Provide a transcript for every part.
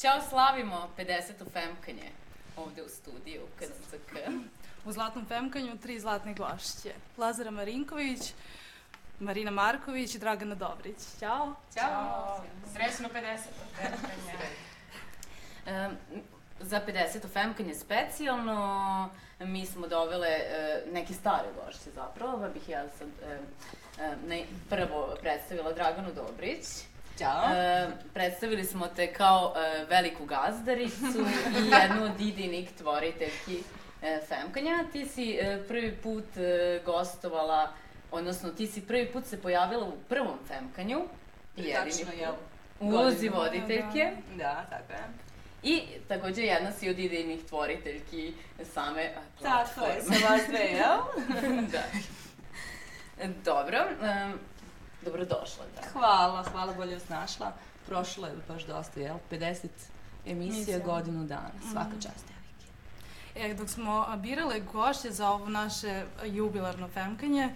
Ćao, slavimo 50. femkanje ovde u studiju KCK. U Zlatnom femkanju tri zlatne glašće. Lazara Marinković, Marina Marković i Dragana Dobrić. Ćao. Ćao. Srećno 50. femkanje. Um, za 50. femkanje specijalno mi smo dovele uh, neke stare gošće zapravo, pa bih ja sad uh, ne, prvo predstavila Draganu Dobrić. Ćao. Uh, predstavili smo te kao uh, veliku gazdaricu i jednu od idinih tvoriteljki uh, Femkanja. Ti si uh, prvi put uh, gostovala, odnosno ti si prvi put se pojavila u prvom Femkanju. Tačno, jel? U ulozi voditeljke. Da, tako je. I takođe jedna si od idejnih tvoriteljki same uh, Tako je, platforme. sa vas dve, jel? da. Dobro, um, dobrodošla. Da. Hvala, hvala, bolje vas našla. Prošlo je baš dosta, jel? 50 emisija, Emisija. godinu dana, svaka Mhm. čast. E, dok smo birale gošće za ovo naše jubilarno femkanje,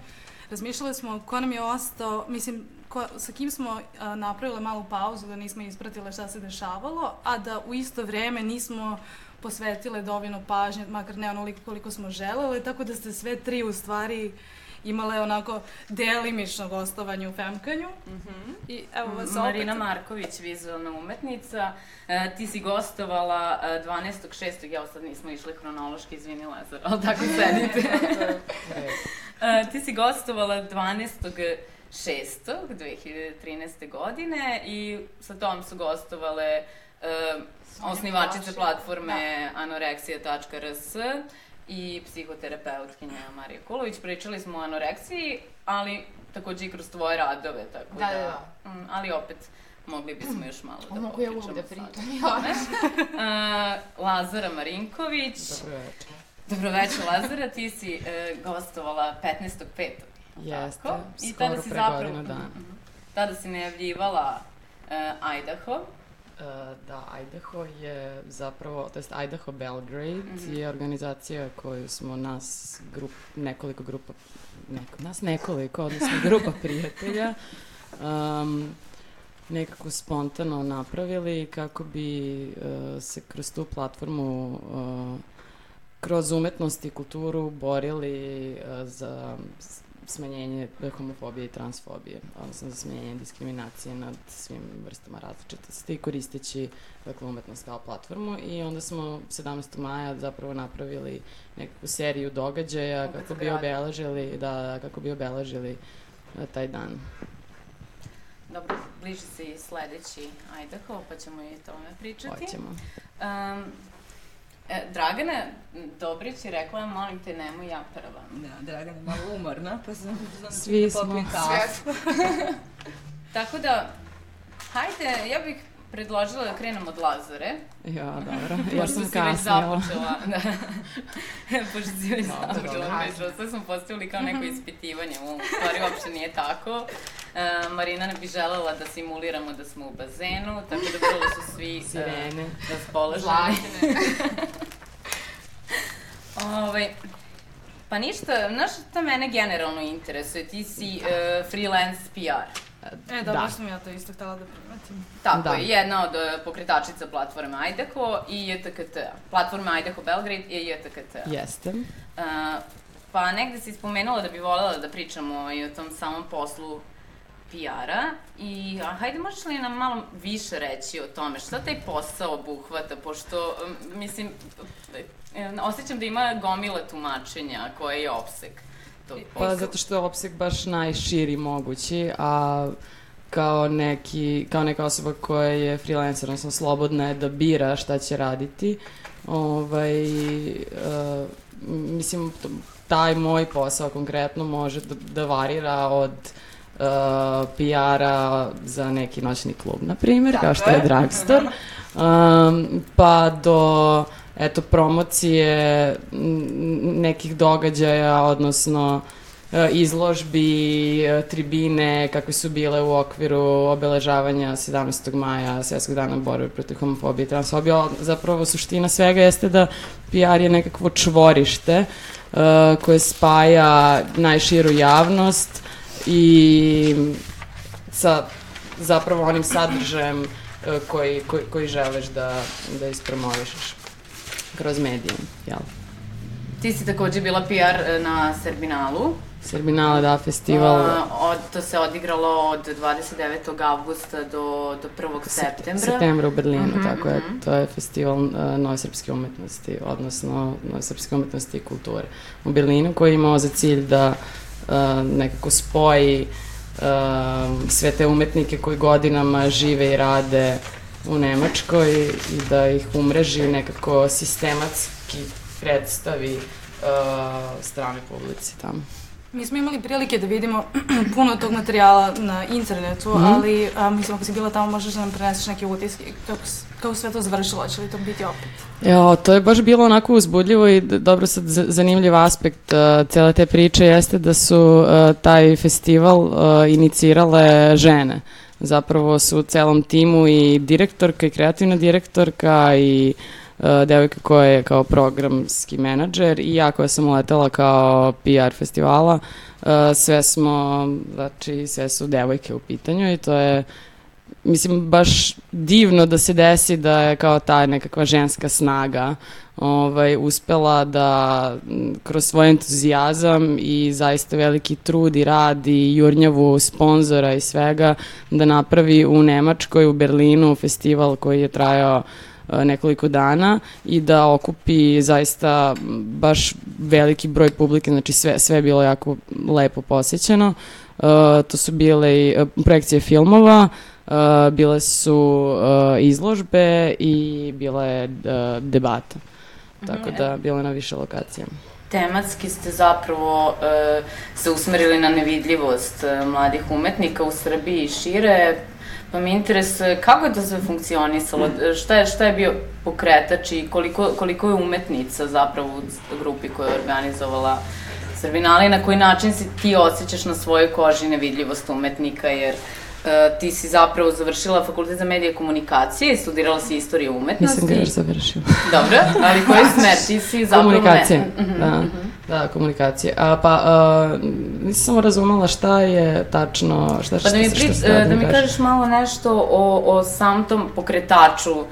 razmišljali smo ko nam je ostao, mislim, ko, sa kim smo a, napravile malu pauzu da nismo ispratile šta se dešavalo, a da u isto vreme nismo posvetile dovoljno pažnje, makar ne onoliko koliko smo želele, tako da ste sve tri u stvari imale onako delimično gostovanje u femkanju. Mhm. I evo vas opet... Marina Marković, vizualna umetnica. E, ti si gostovala e, 12.6. Ja sad nismo išli hronološki, izvini Lazar, ali tako sedite. e, ti si gostovala 12.6. 2013. godine i sa tom su gostovale e, osnivačice platforme anoreksija.rs i psihoterapeutkinja Marija Kulović. Pričali smo o anoreksiji, ali takođe i kroz tvoje radove, tako Da, da... da, da. Mm, ali opet, mogli bismo još malo da Mogu ja popričamo uvek da pričam, o tome. Uh, Lazara Marinković. Dobro večer. Dobroveče, Lazara, ti si uh, gostovala 15.5. Jeste, Tako? I skoro tada si pre zapravo, godinu dana. Mhm. Tada si najavljivala uh, Idaho. Uh, da, Idaho je zapravo, to jest Idaho Belgrade Mhm. je organizacija koju smo nas, grup, nekoliko grupa, neko, nas nekoliko, odnosno grupa prijatelja, um, nekako spontano napravili kako bi uh, se kroz tu platformu uh, kroz umetnost i kulturu borili uh, za smanjenje homofobije i transfobije, odnosno za smanjenje diskriminacije nad svim vrstama različitosti koristeći dakle, umetnost kao platformu i onda smo 17. maja zapravo napravili nekakvu seriju događaja Opet kako bi obeležili da, kako bi obeležili uh, taj dan. Dobro, bliži se i sledeći Idaho, pa ćemo i o tome pričati. Hoćemo. Um, e, Dragana Dobrić je rekla, molim te, nemoj ja prva. Da, Dragana je malo umorna, pa sam... sam Svi da smo. Tako da, hajde, ja bih predložila da krenemo od Lazare. Ja, dobro. Ja Pošto sam si već kasnila. započela, da. Pošto si već Dobro, započela, dobro. sve smo postavili kao neko ispitivanje, u stvari uopšte nije tako. E, Marina ne bi želela da simuliramo da smo u bazenu, tako da vrlo su svi e, Sirene. raspoloženi. Zlatine. Ovaj, pa ništa, znaš šta mene generalno interesuje, ti si uh, freelance PR. E, da, Da. baš sam ja to isto htela da primetim. Tako Da. je, jedna od uh, pokretačica platforme Idaho i JTKT. Platforma Idaho Belgrade i JTKT. Jeste. Uh, pa negde si spomenula da bi voljela da pričamo i o tom samom poslu PR-a i a, hajde možeš li nam malo više reći o tome šta taj posao obuhvata, pošto mislim e, osjećam da ima gomila tumačenja koje je opsek tog posla. Pa zato što je opseg baš najširi mogući, a kao neki, kao neka osoba koja je freelancer, odnosno slobodna je da bira šta će raditi. Ovaj, uh, mislim, taj moj posao konkretno može da, da varira od uh, PR-a za neki noćni klub, na primjer, kao što je. Drugstore, um, pa do eto, promocije nekih događaja, odnosno e, izložbi, e, tribine, kakve su bile u okviru obeležavanja 17. maja, Svjetskog dana borbe protiv homofobije i transfobije. Zapravo suština svega jeste da PR je nekakvo čvorište uh, koje spaja najširu javnost i sa zapravo onim sadržajem koji, koji, koji želiš da, da ispromovišeš kroz medije, jel? Ti si takođe bila PR na Serbinalu. Serbinale, da, festival. Uh, od, to se odigralo od 29. avgusta do, do 1. septembra. Septembra u Berlinu, mm -hmm, tako je. Mhm. To je festival uh, nove srpske umetnosti, odnosno nove srpske umetnosti i kulture u Berlinu, koji je imao za cilj da uh, nekako spoji uh, sve te umetnike koji godinama žive i rade u Nemačkoj i da ih umreži nekako sistematski predstavi uh, strane publici tamo. Mi smo imali prilike da vidimo puno tog materijala na internetu, mm -hmm. ali a, mislim ako si bila tamo možeš da nam preneseš neke utiske. Kako, kako sve to završilo? Će li to biti opet? Jo, to je baš bilo onako uzbudljivo i dobro sad zanimljiv aspekt uh, cele te priče jeste da su uh, taj festival uh, inicirale žene. Zapravo su u celom timu i direktorka i kreativna direktorka i uh, devojka koja je kao programski menadžer i ja koja sam uletela kao PR festivala, uh, sve smo, znači sve su devojke u pitanju i to je mislim, baš divno da se desi da je kao ta nekakva ženska snaga ovaj, uspela da kroz svoj entuzijazam i zaista veliki trud i rad i jurnjavu sponzora i svega da napravi u Nemačkoj, u Berlinu festival koji je trajao E, nekoliko dana i da okupi zaista baš veliki broj publike, znači sve, sve je bilo jako lepo posjećeno. Uh, to su bile i projekcije filmova, uh, bile su uh, izložbe i bila je uh, debata. Tako mhm. da, bilo je na više lokacija. Tematski ste zapravo uh, se usmerili na nevidljivost uh, mladih umetnika u Srbiji i šire, Pa mi interesuje kako je to sve funkcionisalo, šta je, šta je bio pokretač i koliko, koliko je umetnica zapravo u grupi koja je organizovala Srbinali, na koji način si ti osjećaš na svojoj koži nevidljivost umetnika, jer Uh, ti si zapravo završila fakultet za medije komunikacije i studirala si istoriju umetnosti. Nisam ga još završila. Dobro, ali koji smer? Ti si zapravo... Komunikacije, me... -hmm, da. Mm -hmm. Da, komunikacije. A, pa, a, nisam samo razumela šta je tačno, šta, šta, pa da mi, pri, šta, da, da mi kažeš malo nešto o, o sam tom pokretaču uh,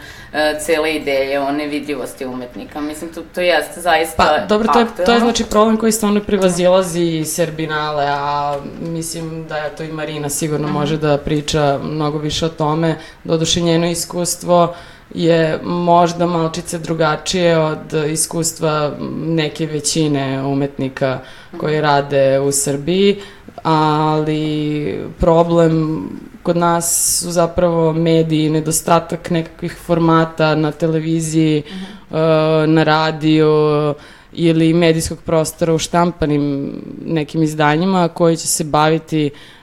cele ideje, o nevidljivosti umetnika. Mislim, to, to jeste zaista Pa, dobro, to je, to je znači problem koji stvarno privazilazi Serbinale, a mislim da je to i Marina sigurno mm -hmm. može da priča mnogo više o tome. Doduše njeno iskustvo uh, je možda malčice drugačije od iskustva neke većine umetnika koji rade u Srbiji, ali problem kod nas su zapravo mediji, nedostatak nekakvih formata na televiziji, -huh. na radiju ili medijskog prostora u štampanim nekim izdanjima koji će se baviti uh,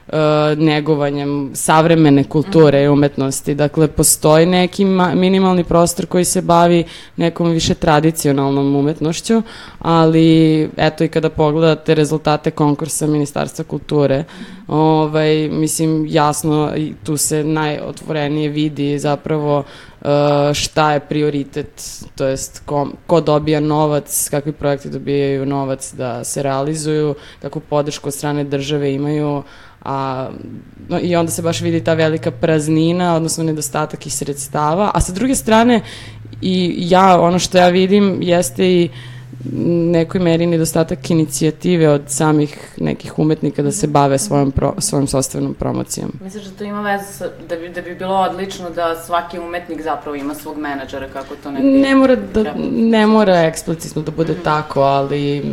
negovanjem savremene kulture i umetnosti. Dakle, postoji neki minimalni prostor koji se bavi nekom više tradicionalnom umetnošću, ali eto i kada pogledate rezultate konkursa Ministarstva kulture, ovaj, mislim, jasno i tu se najotvorenije vidi zapravo uh, šta je prioritet, to jest ko, ko dobija novac, kakvi projekti dobijaju novac da se realizuju, kakvu podršku od strane države imaju, A, no, I onda se baš vidi ta velika praznina, odnosno nedostatak i sredstava. A sa druge strane, i ja, ono što ja vidim, jeste i nekoj meri nedostatak inicijative od samih nekih umetnika da se bave svojom, pro, svojom sostavnom promocijom. Misliš da to ima veze da bi, da bi bilo odlično da svaki umetnik zapravo ima svog menadžera kako to ne Ne mora, da, ne mora eksplicitno da bude mm -hmm. tako, ali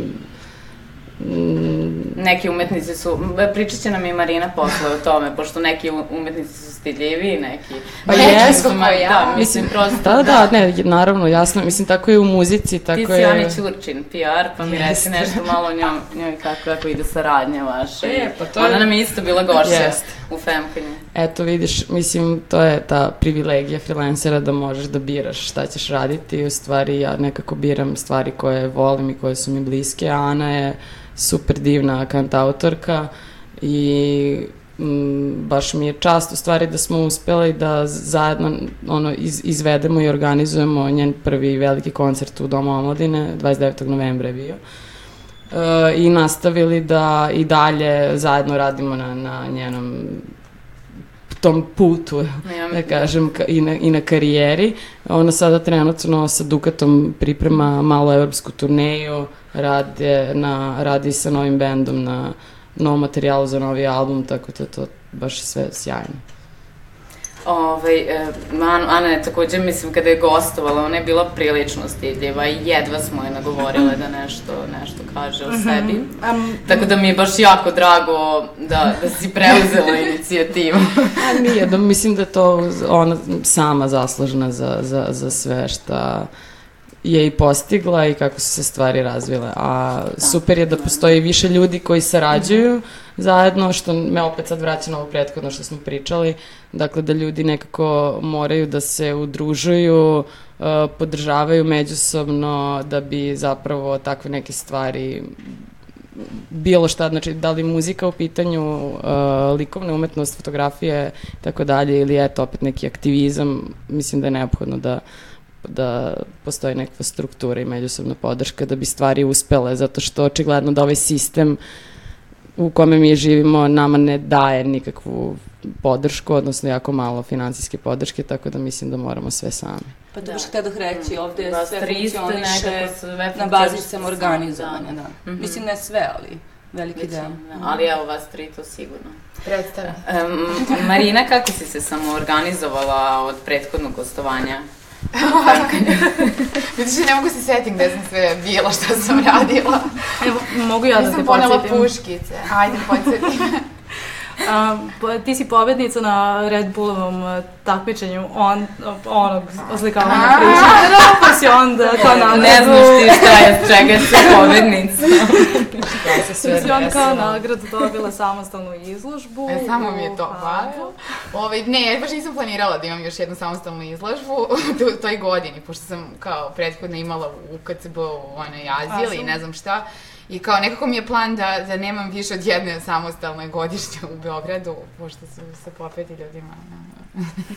Mm, neki umetnici su, pričat će nam i Marina posle o tome, pošto neki umetnici su stidljivi, neki... Pa jesu, ma, ja. Da, mislim, prosto... Da, da, da, ne, naravno, jasno, mislim, tako je u muzici, tako je... Ti si je... Ani Ćurčin, PR, pa mi reci nešto malo o njom, njoj kako, kako ide saradnja vaša. E, pa to je... Ona nam je isto bila gošća. Jeste u Femkanju? Eto vidiš, mislim, to je ta privilegija freelancera da možeš da biraš šta ćeš raditi i u stvari ja nekako biram stvari koje volim i koje su mi bliske, a Ana je super divna kantautorka i baš mi je čast u stvari da smo uspeli da zajedno ono, iz, izvedemo i organizujemo njen prvi veliki koncert u Domu omladine, 29. novembra je bio. E, I nastavili da i dalje zajedno radimo na, na njenom tom putu, Nemam- da kažem, ka, i, na, i na karijeri. Ona sada trenutno sa Dukatom priprema malo evropsku turneju, radi, na, radi sa novim bendom na novom materijalu za novi album, tako da to baš sve sjajno. Ovaj, e, Ana, Ana je takođe, mislim, kada je gostovala, ona je bila prilično stidljiva i jedva smo je nagovorile da nešto, nešto kaže o sebi. Um, Tako da mi je baš jako drago da, da si preuzela inicijativu. A nije, da mislim da je to ona sama zaslužna za, za, za sve šta je i postigla i kako su se stvari razvile. A super je da postoji više ljudi koji sarađuju zajedno, što me opet sad vraća na ovo prethodno što smo pričali, dakle da ljudi nekako moraju da se udružuju, uh, podržavaju međusobno da bi zapravo takve neke stvari bilo šta, znači da li muzika u pitanju, uh, likovna umetnost, fotografije tako dalje ili eto opet neki aktivizam, mislim da je neophodno da da postoji nekakva struktura i međusobna podrška da bi stvari uspele, zato što očigledno da ovaj sistem u kome mi živimo nama ne daje nikakvu podršku, odnosno jako malo finansijske podrške, tako da mislim da moramo sve sami. Pa to Da. baš htio da reći, ovde Vas sve 300 funkcioniše sve na bazi samo, samorganizovanja, da. da. Mhm. Mislim, ne sve, ali veliki deo. Većina, da. Ali evo vas tri to sigurno. Predstava. Um, Marina, kako si se samo organizovala od prethodnog gostovanja? Vidiš, ne mogu se setim gde sam sve bila, šta sam radila. Evo, mogu ja da te Nisam ponela podsjetim. puškice. Ajde, podsjeti me. A, ti si pobednica na Red Bullovom uh, takmičenju on, onog oslikavanja priča. Pa si onda kao nagradu... Ne znaš ti šta je, čega si pobednica. Da se Pa si onda kao nagradu dobila samostalnu izložbu. E, samo mi je to Hagu. hvala. Ovaj, ne, ja baš nisam planirala da imam još jednu samostalnu izložbu u toj godini, pošto sam kao prethodno imala u KCB u azil i ne znam šta. I kao nekako mi je plan da, da nemam više od jedne samostalne godišnje u Beogradu, pošto su se popeti ljudima. ne.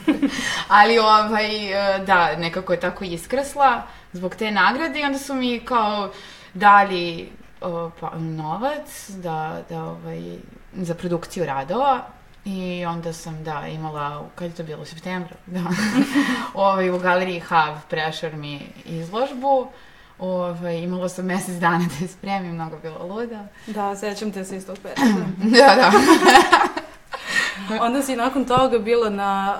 Ali ovaj, e, da, nekako je tako iskrsla zbog te nagrade i onda su mi kao dali o, pa, novac da, da ovaj, za produkciju radova I onda sam, da, imala, kad je to bilo, u septembru, da, ovaj, u galeriji Hav prešar mi izložbu. Ovaj, imala sam mesec dana da je spremim, mnogo bilo luda. Da, sećam te se iz tog perioda. Da, da. Onda si nakon toga bila na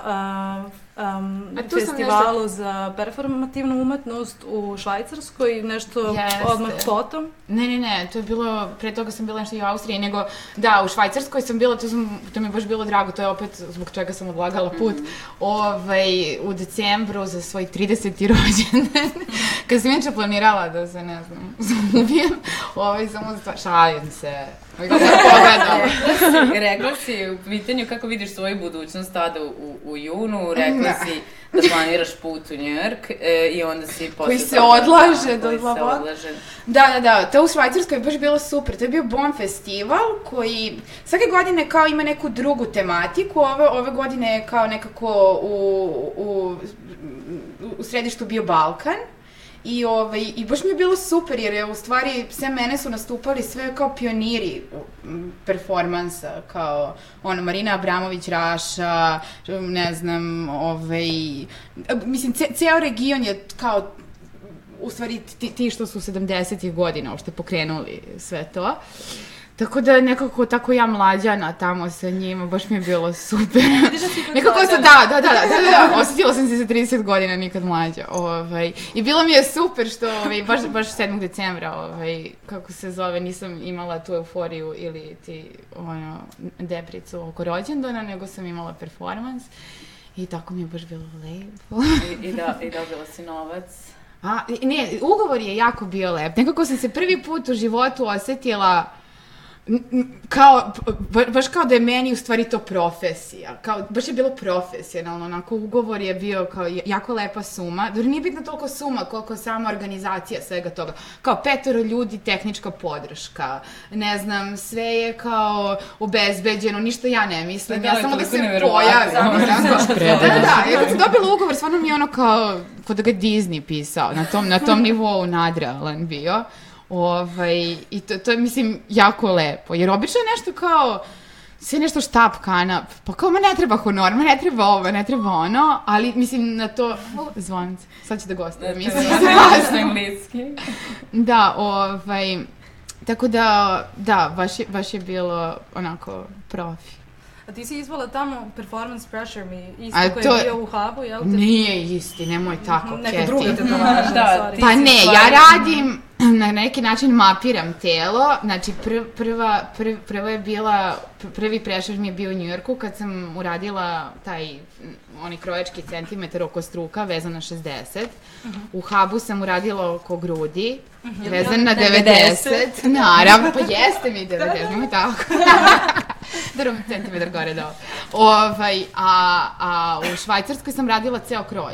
uh, um, festivalu za performativnu umetnost u Švajcarskoj, nešto Jeste. odmah potom. Ne, ne, ne, to je bilo, pre toga sam bila nešto i u Austriji, nego, da, u Švajcarskoj sam bila, to, sam, to mi je baš bilo drago, to je opet zbog čega sam odlagala put, ovaj, u decembru za svoj 30. rođendan, kad sam inače planirala da se, ne znam, ubijem, ovaj, samo za šalim se. rekla si u pitanju kako vidiš svoju budućnost tada u, u junu, rekla Da. si da planiraš put u Njujork e, i onda si posle Koji se odlaže da, do odlaže. Da, da, da, to u Švajcarskoj je baš bilo super. To je bio Bon festival koji svake godine kao ima neku drugu tematiku. Ove, ove godine je kao nekako u, u, u središtu bio Balkan. I, ovaj, I baš mi je bilo super jer je u stvari sve mene su nastupali sve kao pioniri performansa, kao ono Marina Abramović Raša, ne znam, ovaj, mislim, ce, ceo region je kao u stvari ti, ti što su 70-ih godina uopšte pokrenuli sve to. Tako da nekako tako ja mlađana tamo sa njima, baš mi je bilo super. nekako sam, da, da, da, da, da, da, da, osetila sam se sa 30 godina nikad mlađa. Ovaj. I bilo mi je super što ovaj, baš, baš 7. decembra, ovaj, kako se zove, nisam imala tu euforiju ili ti ono, depricu oko rođendana, nego sam imala performans. I tako mi je baš bilo lepo. I, i, da, I dobila si novac. A, ne, ugovor je jako bio lep. Nekako sam se prvi put u životu osetila kao, ba- baš kao da je meni u stvari to profesija. Kao, baš je bilo profesionalno, onako ugovor je bio kao jako lepa suma. Dobro, nije bitna toliko suma koliko sama organizacija svega toga. Kao petoro ljudi, tehnička podrška, ne znam, sve je kao obezbeđeno, ništa ja ne mislim. Pa Ja da, samo da se pojavim. Samo Da, da, da, da. Ja kad sam dobila ugovor, stvarno mi je ono kao, kod da ga Disney pisao, na tom, na tom nivou nadrealan bio. Ovaj, I to, to je, mislim, jako lepo. Jer obično je nešto kao, sve nešto štap, kanap, pa kao, ma ne treba honor, ma ne treba ovo, ne treba ono, ali mislim na to, zvonce, sad će da gostujem, mislim, Znaš engleski. da, ovaj, tako da, da, baš je, baš je bilo onako profi. A ti si izvala tamo Performance Pressure mi, isto A koji to je je- bio u hubu, jel te? Nije isti, nemoj tako, Neka Keti. druga tetovaža, Da, sorry. ti- Pa ne, stvarno- ja radim, na neki način mapiram telo, znači pr, prva, pr, prva je bila, pr- prvi prešar mi je bio u Njujorku kad sam uradila taj, onaj krojački centimetar oko struka vezan na 60. U Habu sam uradila oko grudi, vezan na 90. Naravno, pa jeste mi 90, nemoj tako. Dobro, centimetar gore dole. Ovaj, a, a u Švajcarskoj sam radila ceo kroj.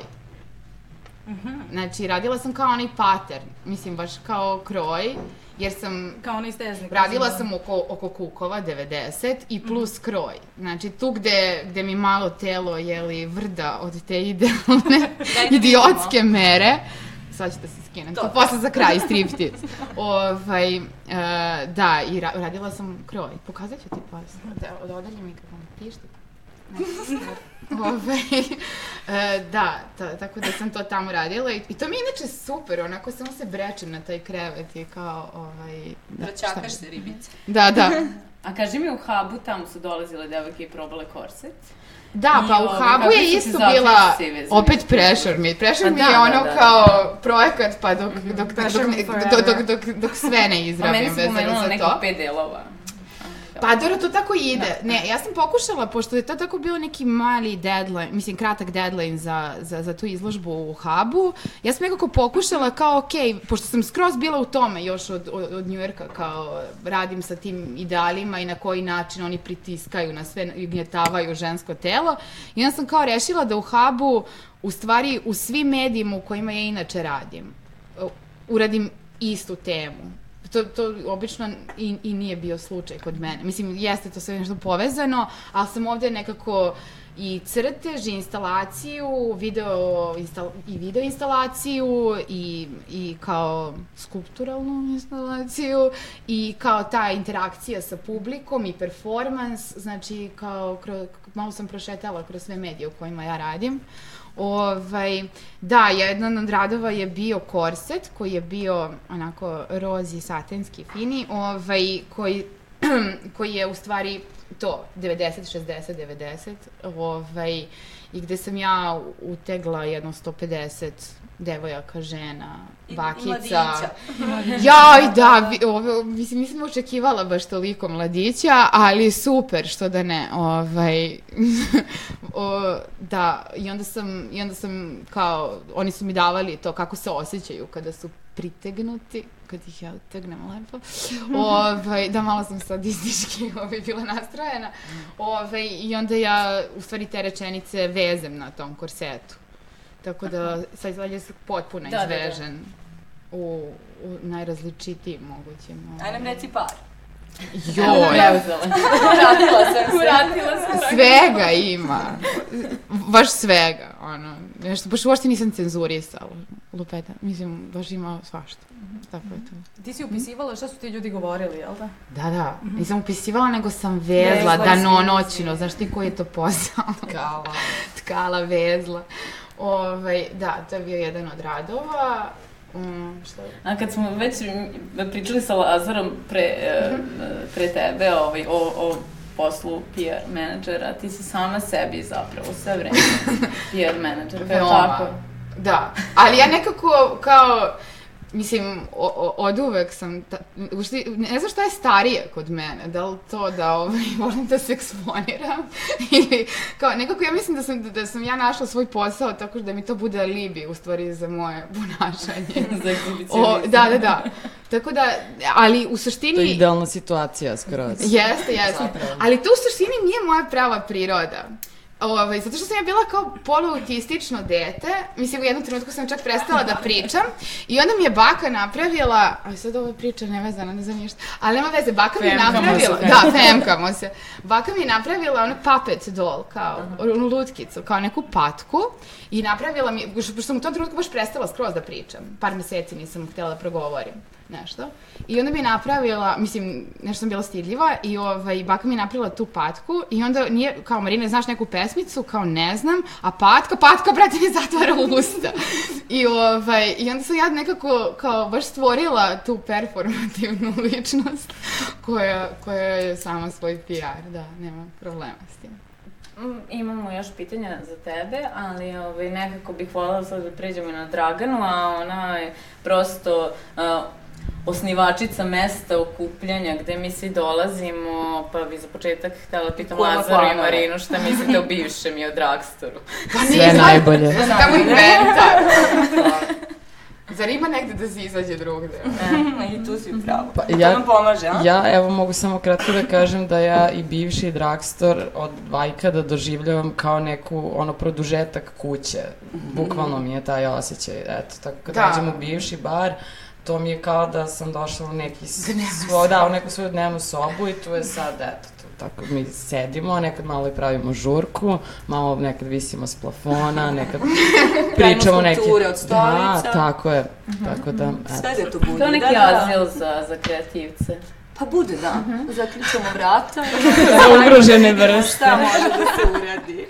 Znači, radila sam kao onaj pattern, mislim, baš kao kroj, jer sam Kao onaj steznik. Radila sam oko, oko kukova 90 i plus kroj. Znači tu gde, gde mi malo telo jeli vrda od te idealne idiotske mere. Sad ću da se skinem. To, posle za kraj, striptease. ovaj, uh, da, i ra radila sam kroj. Pokazat ću ti posle. Da, odalje mikrofon. Tišti. Ove, e, da, ta, tako da sam to tamo radila i, i to mi je inače super, onako samo se brečem na taj krevet i kao, ovaj... Da, bi- se ribice. Da, da. A kaži mi u hubu, tamo su dolazile devojke i probale korset. Da, I pa u kakvi je isto bila opet za to? pressure me. Pressure mi da, je da, ono da. kao projekat pa dok, dok, dok, dok, dok, me dok, dok, dok, sve ne Pa meni izrabim si vezano pomenula za nekih to. pet delova. Pa dobro, to tako ide. Ne, ja sam pokušala, pošto je to tako bio neki mali deadline, mislim kratak deadline za, za, za tu izložbu u Hubu, ja sam nekako pokušala kao, ok, pošto sam skroz bila u tome još od, od, od Njujorka, kao radim sa tim idealima i na koji način oni pritiskaju na sve i gnjetavaju žensko telo. I onda sam kao rešila da u Hubu, u stvari u svim medijima u kojima ja inače radim, uradim istu temu. To, to obično i, i nije bio slučaj kod mene. Mislim, jeste to sve nešto povezano, ali sam ovde nekako i crtež, i instalaciju, video, instal, i video instalaciju, i, i kao skulpturalnu instalaciju, i kao ta interakcija sa publikom, i performans, znači kao, kro, malo sam prošetala kroz sve medije u kojima ja radim. Ovaj, da, jedan od radova je bio korset, koji je bio onako rozi, satenski, fini, ovaj, koji, koji je u stvari to, 90, 60, 90, ovaj, i gde sam ja utegla jedno 150 devojaka, žena, i bakica. mladića. Jaj, da, ovo, mislim, nisam očekivala baš toliko mladića, ali super, što da ne, ovaj, o, da, i onda sam, i onda sam kao, oni su mi davali to kako se osjećaju kada su pritegnuti, kad ih ja utegnem lepo. Ovaj, da, malo sam sad izdiški ovaj, bila nastrojena. Ovaj, I onda ja, u stvari, te rečenice vezem na tom korsetu. Tako da, sad izgleda se potpuno Da, da, da. izvežen u, u najrazličitijim mogućim. Aj nam ovaj. reci par. Joj, Preuzela. Vratila sam se. Vratila sam se. svega ima. Baš svega, ono. Nešto, baš uopšte nisam cenzurisala. Lupeta. Mislim, baš ima svašta. Tako je to. Ti si upisivala šta su ti ljudi govorili, jel da? Da, da. Nisam upisivala, nego sam vezla, Vezla danonoćno. Znaš ti koji je to posao? Kala. Tkala, vezla. Ovaj, da, to je bio jedan od radova. Um, šta je? A kad smo već pričali sa Lazarom pre, e, pre tebe ovaj, o, o poslu PR menadžera, ti si sama sebi zapravo sve vreme PR menadžer, kao tako? Da, ali ja nekako kao, mislim, o, o, od uvek sam, ta, ušti, ne znam šta je starije kod mene, da li to da ovaj, volim da se eksponiram ili kao, nekako ja mislim da sam, da, da sam ja našla svoj posao tako da mi to bude alibi u stvari za moje ponašanje. Za O, da, da, da. Tako da, ali u To je suštini... idealna situacija skroz. Jeste, jeste. Zapravo. Ali to u suštini nije moja prava priroda. Ovaj, zato što sam ja bila kao poluautistično dete, mislim u jednom trenutku sam čak prestala da pričam i onda mi je baka napravila, a sad ovo je priča nevezana, ne znam ništa, ali nema veze, baka mi je napravila, se. da, femkamo se, baka mi je napravila ono puppet doll, kao onu lutkicu, kao neku patku i napravila mi, pošto sam u tom trenutku baš prestala skroz da pričam, par meseci nisam htjela da progovorim nešto. I onda mi je napravila, mislim, nešto sam bila stidljiva i ovaj, baka mi je napravila tu patku i onda nije, kao Marina, znaš neku pesmicu, kao ne znam, a patka, patka, brate, mi zatvara usta. I, ovaj, I onda sam ja nekako, kao, baš stvorila tu performativnu ličnost koja, koja je sama svoj PR, da, nema problema s tim. Mm, Imamo još pitanja za tebe, ali ovaj, nekako bih voljela sad da pređemo na Draganu, a ona je prosto uh, osnivačica mesta okupljanja gde mi svi dolazimo, pa bi za početak htela pitam Lazaru i. Marinu šta mislite o bivšem i o Dragstoru. Pa Sve najbolje. Ja sam tamo inventar. Zar ima negde da se izađe drugde? I tu si pravo. Pa, To ja- nam pomaže, a? Ja evo mogu samo kratko da kažem da ja i bivši Dragstor od Vajkada doživljavam kao neku ono produžetak kuće. Bukvalno mi je taj osjećaj. Eto, tako kad Da. dođem u bivši bar, to mi je kao da sam došla u neki s- svo, da, u neku svoju dnevnu sobu i tu je sad, eto, tu, tako mi sedimo, nekad malo i pravimo žurku, malo nekad visimo s plafona, nekad pričamo neke... skulpture od stolica. Da, tako je, tako da, eto. Sve da to bude. To je neki da, da. azil za, za kreativce. Pa bude, da. Zaključamo vrata. Za ugrožene vrste. Šta može da se uradi?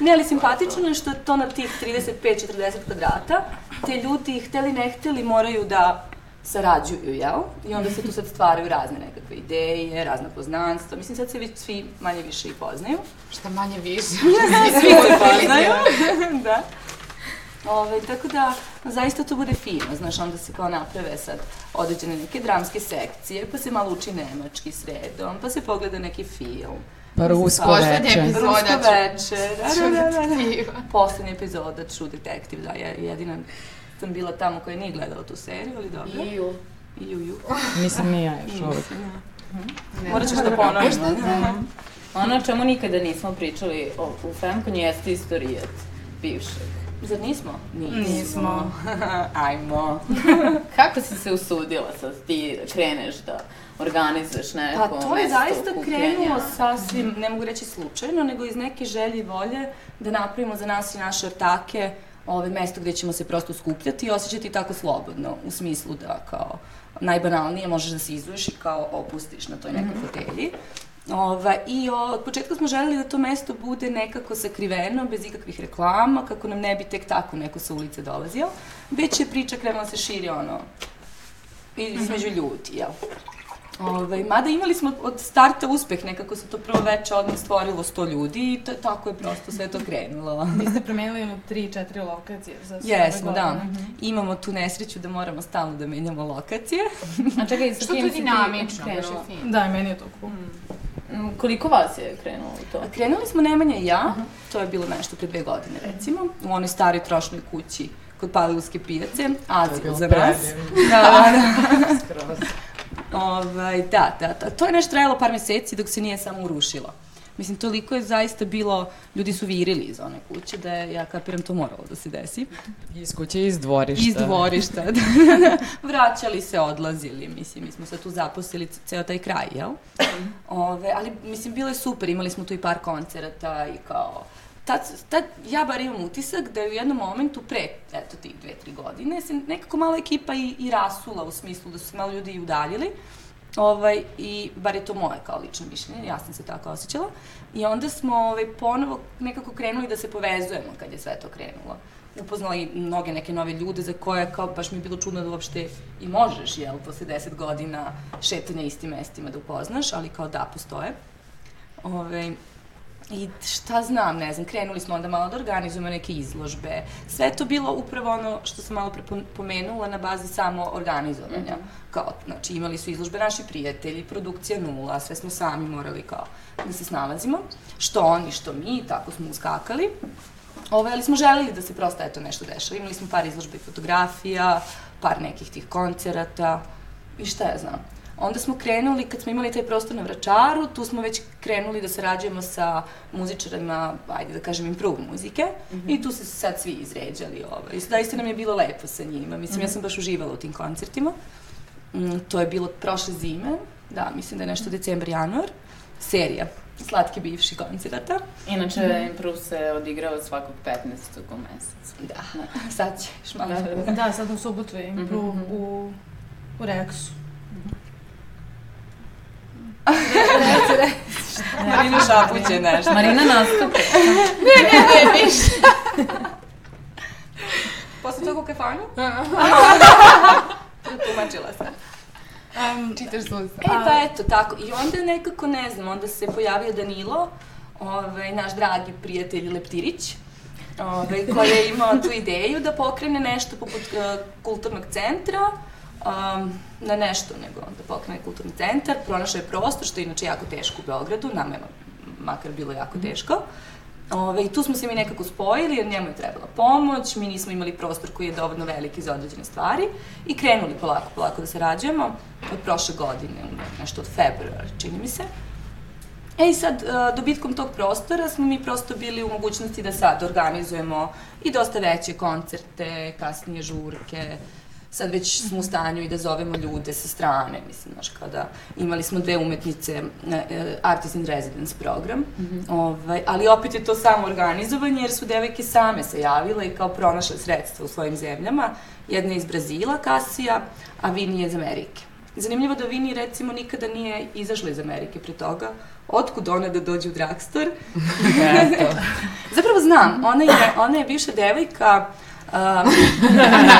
Ne, ali simpatično je što to na tih 35-40 kvadrata, te ljudi, hteli ne hteli, moraju da sarađuju, jel? I onda se tu sad stvaraju razne nekakve ideje, razna poznanstva. Mislim, sad se već svi manje više i poznaju. Šta manje više. Svi se poznaju. da. Ove, tako da, zaista to bude fino, znaš, onda se kao naprave sad određene neke dramske sekcije, pa se malo uči nemački sredom, pa se pogleda neki film. Pa rusko Poslednja veče. epizoda. Rusko True veče, da, da, da, da, da. Poslednja epizoda True Detective, da, je jedina sam bila tamo koja nije gledala tu seriju, ali dobro. Iju. I ju, ju. Mislim, ni ja još uvijek. Ne Morat ćemo znam. da ponovimo. Ono o čemu nikada nismo pričali o, u Femkonju jeste istorijat bivšeg. Zar nismo? Nismo. Ajmo. Kako si se usudila sad ti kreneš da organizuješ neko Pa to je zaista krenulo sasvim, ne mogu reći slučajno, nego iz neke želje i volje da napravimo za nas i naše ortake ove mesto gde ćemo se prosto skupljati i osjećati tako slobodno, u smislu da kao najbanalnije možeš da se izuješ i kao opustiš na toj nekoj fotelji. Ova, I o, od početka smo želeli da to mesto bude nekako sakriveno, bez ikakvih reklama, kako nam ne bi tek tako neko sa ulice dolazio. Već je priča krenula da se širi ono, između ljudi, jel? Ove, mada imali smo od starta uspeh, nekako se to prvo veče odmah stvorilo 100 ljudi i to, tako je prosto sve to krenulo. Vi ste promenili ono 3-4 lokacije za sve Jesmo, da. godine. Imamo tu nesreću da moramo stalno da menjamo lokacije. A čekaj, sa kim si ti. Da, meni je to cool. Mm, Koliko vas je krenulo u to? Krenuli smo Nemanja i ja, to je bilo nešto pre dve godine recimo, u onoj staroj trošnoj kući kod Palilske pijace, azil za nas. Da, da, da. Ovaj, da, da, da. To je nešto trajalo par meseci dok se nije samo urušilo. Mislim, toliko je zaista bilo, ljudi su virili iz one kuće da je, ja kapiram, to moralo da se desi. Iz kuće i iz dvorišta. Iz dvorišta, da, Vraćali se, odlazili, mislim, mi smo se tu zaposlili ceo taj kraj, jel? Ove, ali, mislim, bilo je super, imali smo tu i par koncerata i kao... Tad, tad ja bar imam utisak da je u jednom momentu pre, eto, tih dve, tri godine, se nekako mala ekipa i, i rasula u smislu da su se malo ljudi i udaljili. Ovaj, I bar je to moje kao lično mišljenje, ja sam se tako osjećala. I onda smo ovaj, ponovo nekako krenuli da se povezujemo kad je sve to krenulo. Upoznali mnoge neke nove ljude za koje kao baš mi je bilo čudno da uopšte i možeš, jel, posle deset godina šetanja istim mestima da upoznaš, ali kao da, postoje. Ove, I šta znam, ne znam, krenuli smo onda malo da organizujemo neke izložbe. Sve to bilo upravo ono što sam malo pre pom- pomenula na bazi samo organizovanja. Kao, znači, imali su izložbe naši prijatelji, produkcija nula, sve smo sami morali kao da se snalazimo. Što oni, što mi, tako smo uskakali. Ove, ali smo želeli da se prosto eto nešto dešava. Imali smo par izložbe fotografija, par nekih tih koncerata. I šta ja znam. Onda smo krenuli, kad smo imali taj prostor na Vračaru, tu smo već krenuli da sarađujemo sa muzičarima, ajde da kažem, improve muzike. Mm -hmm. I tu se sad svi izređali. Ovaj. I zaista nam je bilo lepo sa njima. Mislim, mm -hmm. ja sam baš uživala u tim koncertima. Mm, to je bilo prošle zime, da, mislim da je nešto decembar, januar. Serija slatki bivši koncerata. Inače, mm. improv se odigrava svakog 15. u mesecu. Da, sad ćeš malo. Da, da, da sad u subotu je improv mm -hmm. u, u Rexu. Marina šapuće nešto. Marina nastupe. ne, ne, ne, ništa. Posle toga u kafanu? Tumačila sam. Um, Čitaš sustav. E, pa eto, tako. I onda nekako, ne znam, onda se pojavio Danilo, ovaj, naš dragi prijatelj Leptirić, ovaj, koji je imao tu ideju da pokrene nešto poput uh, kulturnog centra, um, na nešto nego da pokrene kulturni centar, pronašao je prostor, što je inače jako teško u Beogradu, nama je makar bilo jako teško. Ove, I tu smo se mi nekako spojili jer njemu je trebala pomoć, mi nismo imali prostor koji je dovoljno veliki za određene stvari. I krenuli polako, polako da sarađujemo. Od prošle godine, nešto od februara, čini mi se. E i sad, dobitkom tog prostora smo mi prosto bili u mogućnosti da sad organizujemo i dosta veće koncerte, kasnije žurke, sad već smo u stanju i da zovemo ljude sa strane, mislim, znaš, kada imali smo dve umetnice, e, Artist in Residence program, mm -hmm. ovaj, ali opet je to samo organizovanje, jer su devojke same se javile i kao pronašle sredstva u svojim zemljama, jedna je iz Brazila, Kasija, a Vini je iz Amerike. Zanimljivo da Vini, recimo, nikada nije izašla iz Amerike pre toga, otkud ona da dođe u drugstore. Zapravo znam, ona je, ona je bivša devojka uh, Um,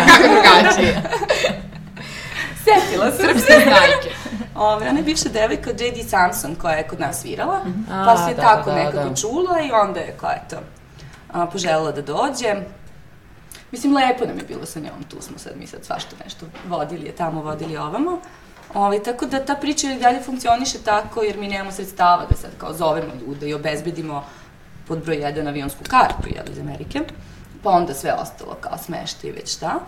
Kako drugačije? Setila sam Srpske znajke. Ove, ona je bivša devojka J.D. Samson koja je kod nas svirala, mm -hmm. pa se je da, tako da, nekako da. čula i onda je koja je to a, poželela da dođe. Mislim, lepo nam je bilo sa njom, tu smo sad mi sad svašta nešto vodili je tamo, vodili ovamo. Ove, tako da ta priča i dalje funkcioniše tako jer mi nemamo sredstava da sad kao zovemo ljude i obezbedimo pod broj 1 avionsku kartu, jel, iz Amerike pa onda sve ostalo kao smešta i već šta.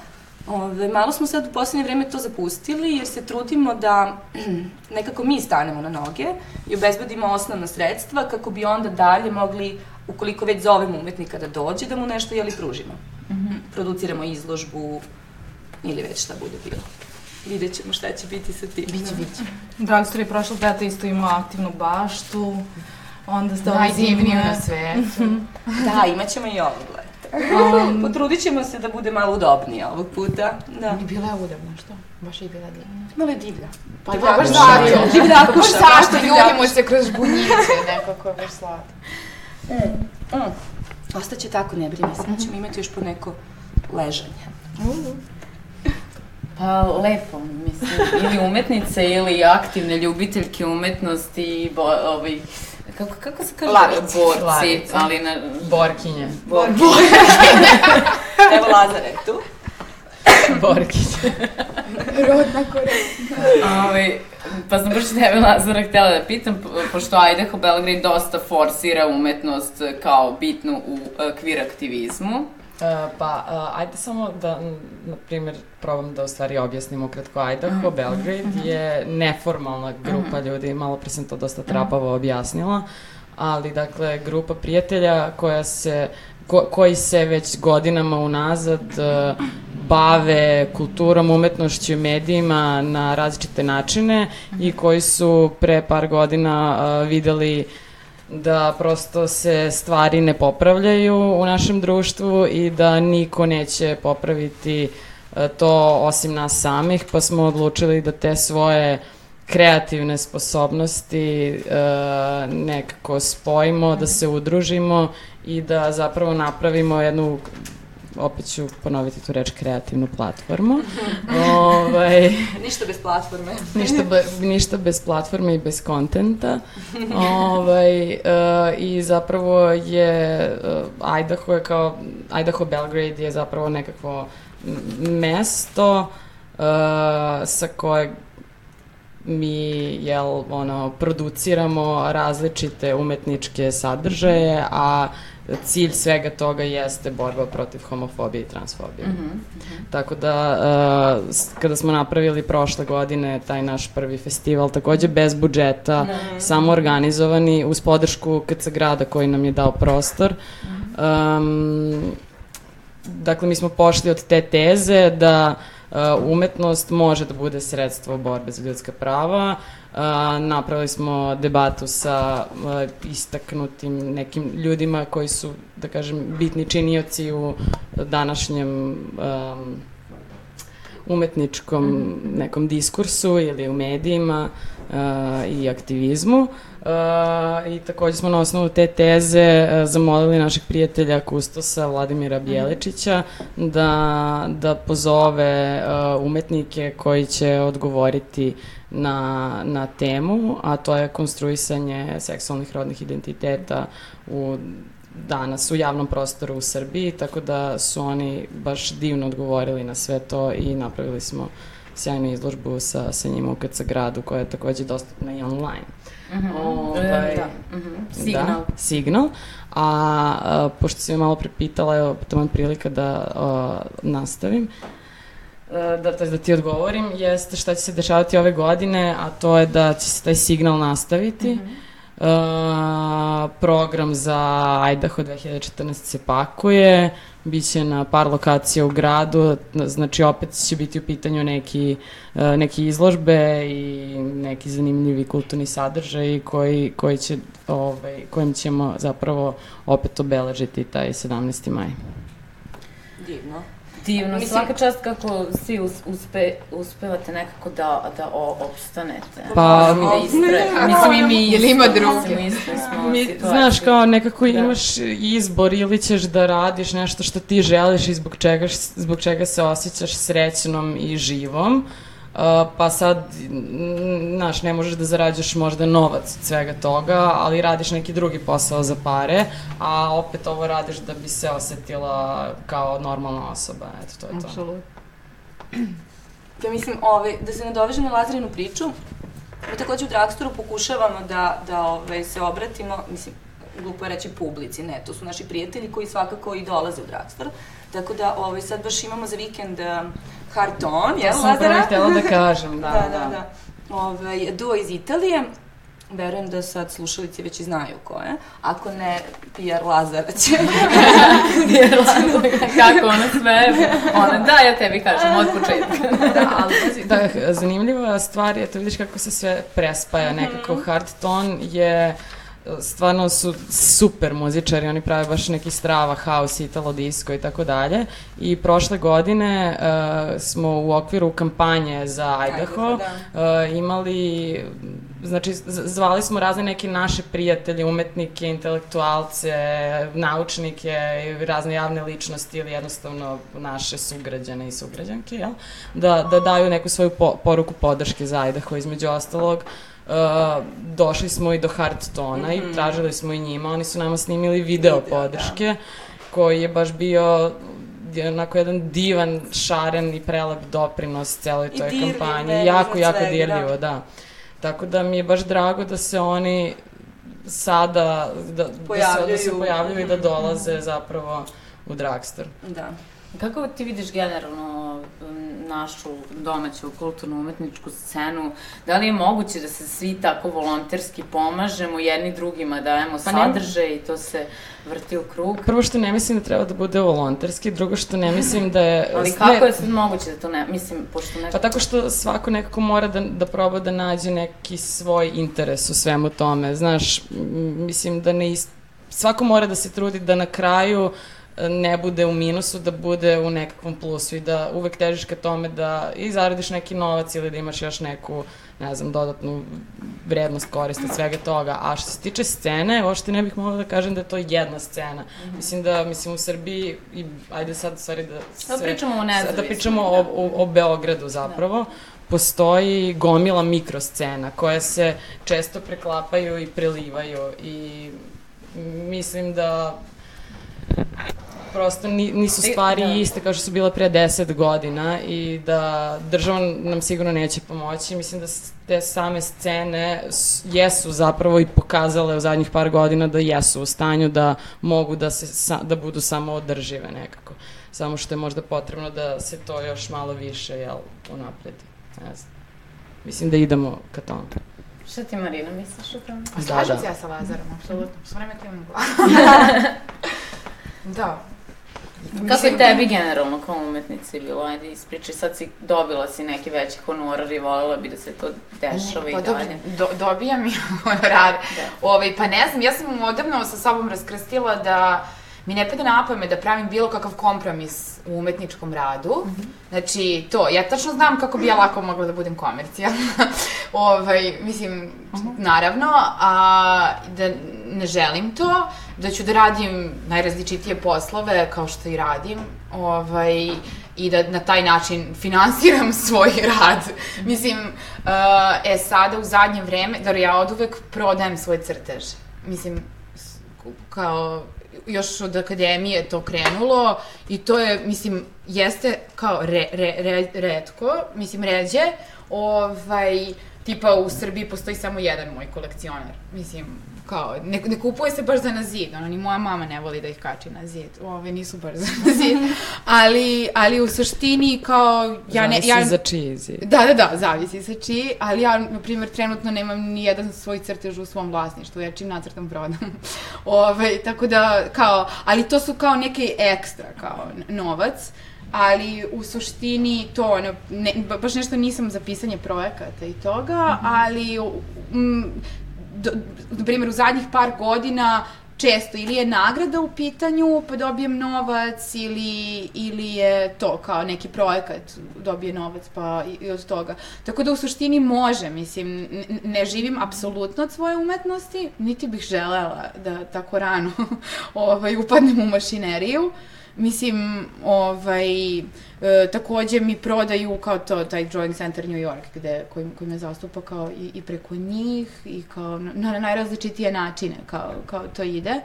Ove, malo smo sad u poslednje vreme to zapustili jer se trudimo da nekako mi stanemo na noge i obezbedimo osnovna sredstva kako bi onda dalje mogli, ukoliko već zovemo umetnika da dođe, da mu nešto jeli pružimo. Mm -hmm. Produciramo izložbu ili već šta bude bilo. Vidjet ćemo šta će biti sa tim. Biće, biće. Dragstor je prošlog leta isto imao aktivnu baštu. Onda ste Najdivniju na svetu. da, imat ćemo i leta. Um, Potrudit ćemo se da bude malo udobnije ovog puta. Da. I bila je udobna, što? Baš je bila divna. Malo je divlja. Pa da, baš zato. Divljakuša. Baš zašto ljudimo se kroz žbunjice, nekako je baš slatko. Mm, mm. Ostaće tako, ne brini se. Ćemo imati još po neko ležanje. Uh. Pa lepo, mislim, ili umetnice ili aktivne ljubiteljke umetnosti, bo, ovaj, kako, kako se kaže? Lavice. Borci, Lavice. ali na... Borkinje. Borkinje. Evo Lazar je tu. Borkinje. Rodna korekcija. Ovaj, pa sam baš tebe Lazara htjela da pitam, pošto Idaho Belgrade dosta forsira umetnost kao bitnu u kvir aktivizmu. Uh, pa, uh, ajde samo da, na primjer, probam da u stvari objasnim ukratko. Idaho, mm. Belgrade mm -hmm. je neformalna grupa mm -hmm. ljudi, malo pre sam to dosta trapavo objasnila, ali dakle, grupa prijatelja koja se, ko, koji se već godinama unazad uh, bave kulturom, umetnošću i medijima na različite načine i koji su pre par godina uh, videli uh, da prosto se stvari ne popravljaju u našem društvu i da niko neće popraviti e, to osim nas samih, pa smo odlučili da te svoje kreativne sposobnosti e, nekako spojimo, da se udružimo i da zapravo napravimo jednu opet ću ponoviti tu reč, kreativnu platformu. ovaj, ništa bez platforme. ništa, be, ništa bez platforme i bez kontenta. ovaj, uh, I zapravo je uh, Idaho je kao, Idaho Belgrade je zapravo nekakvo mesto uh, sa kojeg mi jel, ono, produciramo različite umetničke sadržaje, a cilj svega toga jeste borba protiv homofobije i transfobije. Mm -hmm. Tako da, uh, kada smo napravili prošle godine taj naš prvi festival, takođe bez budžeta, mm -hmm. samo organizovani, uz podršku KC grada koji nam je dao prostor, um, dakle, mi smo pošli od te teze da uh, umetnost može da bude sredstvo borbe za ljudska prava, Uh, napravili smo debatu sa uh, istaknutim nekim ljudima koji su, da kažem, bitni činioci u današnjem um, umetničkom mhm. nekom diskursu ili u medijima uh, i aktivizmu. Uh, I takođe smo na osnovu te teze uh, zamolili našeg prijatelja Kustosa Vladimira mhm. Bjelečića da, da pozove uh, umetnike koji će odgovoriti na, na temu, a to je konstruisanje seksualnih rodnih identiteta u danas u javnom prostoru u Srbiji, tako da su oni baš divno odgovorili na sve to i napravili smo sjajnu izložbu sa, sa njima u KC gradu koja je takođe dostupna i online. Mm -hmm. ovaj, da. Mm -hmm. Signal. Da, signal. A, a pošto si me malo prepitala, evo, to vam prilika da a, nastavim. Da, to je da ti odgovorim, jeste šta će se dešavati ove godine, a to je da će se taj signal nastaviti. Mm -hmm Uh, program za Idaho 2014 se pakuje, biće na par lokacija u gradu, znači opet će biti u pitanju neki, uh, neki izložbe i neki zanimljivi kulturni sadržaj koji, koji će, ovaj, kojim ćemo zapravo opet obeležiti taj 17. maj. Divno divno, Mislim, svaka čast kako svi uspe, uspevate nekako da, da o, opstanete. Pa, da istre, mislim i mi ili ima drugi. Mi, mi znaš, kao nekako da. imaš izbor ili ćeš da radiš nešto što ti želiš i zbog čega, zbog čega se osjećaš srećnom i živom. Uh, pa sad, znaš, ne možeš da zarađaš možda novac od svega toga, ali radiš neki drugi posao za pare, a opet ovo radiš da bi se osetila kao normalna osoba, eto, to je to. Absolutno. Ja mislim, ove, da se nadovežem na Lazarinu priču, mi takođe u Dragstoru pokušavamo da, da ove, se obratimo, mislim, glupo je reći publici, ne, to su naši prijatelji koji svakako i dolaze u Dragstor, tako da ovaj, sad baš imamo za vikend Harton, jel, Lazara? To sam prvo htjela da kažem, da, da. da, da. Ovaj, duo iz Italije, Verujem da sad slušalici već i znaju ko je. Ako ne, PR Lazara će. PR Lazara. Kako ona sve? Ona, da, ja tebi kažem od početka. da, ali da, zanimljiva stvar je, to vidiš kako se sve prespaja. Nekako mhm. hard ton je stvarno su super muzičari, oni prave baš neki strava, house, italo, disco i tako dalje. I prošle godine uh, smo u okviru kampanje za Idaho da. uh, imali, znači zvali smo razne neke naše prijatelje, umetnike, intelektualce, naučnike razne javne ličnosti ili jednostavno naše sugrađane i sugrađanke, jel? Da, da daju neku svoju po, poruku podrške za Idaho, između ostalog. Uh, Uh, došli smo i do Hardtona mm -hmm. i mhm. tražili smo i njima, oni su nama snimili video, video podrške, da. koji je baš bio onako jedan divan, šaren i prelep doprinos celoj toj kampanji. Jako, jako svega, dirljivo, da. da. Tako da mi je baš drago da se oni sada, da, pojavljaju. da, se, da se pojavljaju i da mhm. dolaze zapravo u Dragster. Da. Kako ti vidiš generalno našu domaću kulturnu umetničku scenu? Da li je moguće da se svi tako volonterski pomažemo, jedni drugima dajemo pa sadržaj i to se vrti u krug? Prvo što ne mislim da treba da bude volonterski, drugo što ne mislim da je... Ali kako je sad moguće da to ne... Mislim, pošto nešto... Pa tako što svako nekako mora da, da proba da nađe neki svoj interes u svemu tome. Znaš, mislim da ne... Ist... Svako mora da se trudi da na kraju uh, ne bude u minusu, da bude u nekakvom plusu i da uvek težiš ka tome da i zaradiš neki novac ili da imaš još neku, ne znam, dodatnu vrednost korista od svega toga. A što se tiče scene, uopšte ne bih mogla da kažem da je to jedna scena. Mm -hmm. Mislim da, mislim u Srbiji, i ajde sad, stvari da, da se... Da pričamo o nezavisnosti. Da pričamo o, o, o Beogradu zapravo. Da postoji gomila mikroscena koje se često preklapaju i prelivaju i mislim da prosto ni, nisu stvari Da. iste kao što su bile pre 10 godina i da država nam sigurno neće pomoći. Mislim da te same scene jesu zapravo i pokazale u zadnjih par godina da jesu u stanju da mogu da, se, da budu samo održive nekako. Samo što je možda potrebno da se to još malo više, jel, unapredi. Ne znam. Mislim da idemo ka tome. Šta ti Marina misliš o tome? Pa Da, slažem da. se ja sa Lazarom, apsolutno. Sve vreme klimam glavom. da. Kako je tebi generalno kao umetnici bilo? Ajde, ispričaj, sad si dobila si neki veći honorar i voljela bi da se to dešava i Pa dalje. Do, dobijam i honorare. Da. Ovaj, pa ne znam, ja sam odavno sa sobom raskrstila da mi ne pada na pamet da pravim bilo kakav kompromis u umetničkom radu. Znači, to, ja tačno znam kako bi ja lako mogla da budem komercijalna. ovaj, mislim, naravno, a da ne želim to, da ću da radim najrazličitije poslove, kao što i radim, ovaj, i da na taj način finansiram svoj rad. Mislim, uh, e sada u zadnje vreme, da ja od uvek prodajem svoje crteže. Mislim, kao još od akademije je to krenulo i to je, mislim, jeste kao re, re, re, redko, mislim, ređe, ovaj, tipa u Srbiji postoji samo jedan moj kolekcionar, mislim, kao, ne, ne kupuje se baš za na zid, ono, ni moja mama ne voli da ih kači na zid, ove nisu baš za na zid, ali, ali u suštini, kao, ja ne, Zavisi ja, za čiji zid. Da, da, da, zavisi sa čiji, ali ja, na primjer, trenutno nemam ni jedan svoj crtež u svom vlasništvu, ja čim nacrtam prodam. Ove, tako da, kao, ali to su kao neke ekstra, kao, novac, ali u suštini to, ono, ne, ba- baš nešto nisam za pisanje projekata i toga, ali, mm, do, na primjer, u zadnjih par godina često ili je nagrada u pitanju pa dobijem novac ili, ili je to kao neki projekat dobije novac pa i, i od toga. Tako da u suštini može, mislim, ne živim apsolutno od svoje umetnosti, niti bih želela da tako rano ovaj, upadnem u mašineriju. Mislim, ovaj, e, takođe mi prodaju kao to, taj Drawing Center New York, gde, koji, koji me zastupa kao i, i preko njih i kao na, na najrazličitije načine kao, kao to ide.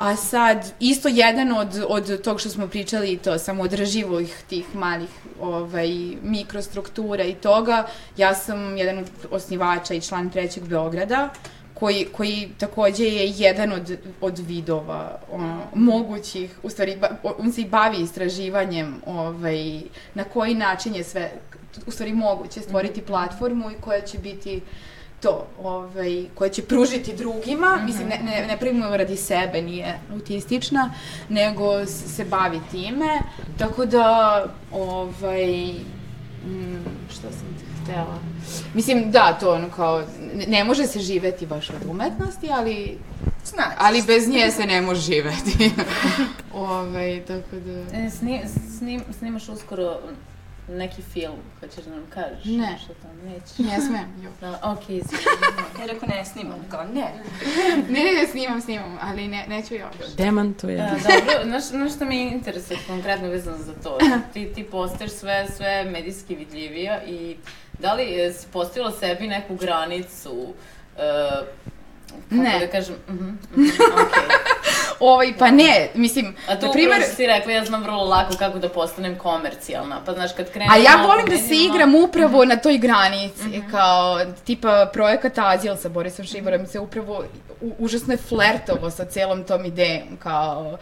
A sad, isto jedan od, od tog što smo pričali, to samoodrživih tih malih ovaj, mikrostruktura i toga, ja sam jedan od osnivača i član Trećeg Beograda, koji, koji takođe je jedan od, od vidova ono, mogućih, u stvari, ba, on se i bavi istraživanjem ovaj, na koji način je sve, u stvari moguće stvoriti platformu i koja će biti to, ovaj, koja će pružiti drugima, mislim, ne, ne, ne pravimo je radi sebe, nije autistična, nego se bavi time, tako da, ovaj, mm, šta sam ti htela? Mislim, da, to ono kao, ne, može se živeti baš od umetnosti, ali, Znači, ali bez nje se ne može živeti. ovaj, tako da... E, sni, snim, snimaš uskoro neki film, hoćeš da nam kažeš? Ne. Nešto tamo, nećeš. Ne smem, jo. Da, okej, okay, Ja rekao ne snimam, kao ne. Ne, ne, ne, snimam, snimam, ali ne, neću još. Demantuje. Da, dobro, znaš, znaš što me interesuje konkretno vezano za to? Ti, ti postaješ sve, sve medijski vidljivija i da li e, si postavila sebi neku granicu uh, kako Ne. da kažem, mhm, mhm, okej. Ovaj, pa ne, mislim, A tu na upravo primer, si rekla, ja znam vrlo lako kako da postanem komercijalna, pa znaš kad krenem... A ja volim po da se igram upravo na toj granici, kao tipa projekat Azil sa Borisom Šiborom se upravo u, užasno je flertovo sa celom tom idejom, kao,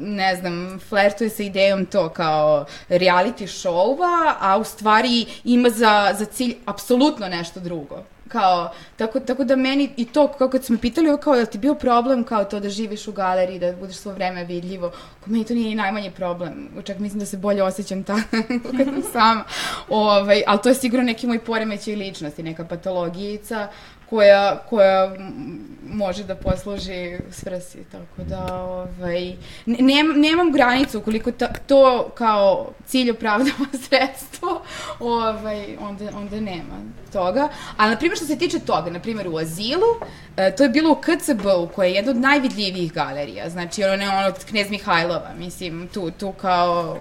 ne znam, flertuje sa idejom to kao reality showa, a u stvari ima za, za cilj apsolutno nešto drugo. Kao, tako, tako da meni i to, kao kad smo pitali, kao, je li ti bio problem kao to da živiš u galeriji, da budeš svo vreme vidljivo, kao meni to nije ni najmanji problem. Čak mislim da se bolje osjećam tako kad sam sama. Ovaj, ali to je sigurno neki moj poremećaj ličnosti, neka patologijica koja, koja može da posluži svrsi, tako da ovaj, ne- nem, nemam granicu ukoliko ta, to kao cilj opravdava sredstvo, ovaj, onda, onda nema toga. Ali, na primjer, što se tiče toga, na primjer, u Azilu, e, to je bilo u KCB-u, koja je jedna od najvidljivijih galerija, znači ono, ne ono od Knez Mihajlova, mislim, tu, tu kao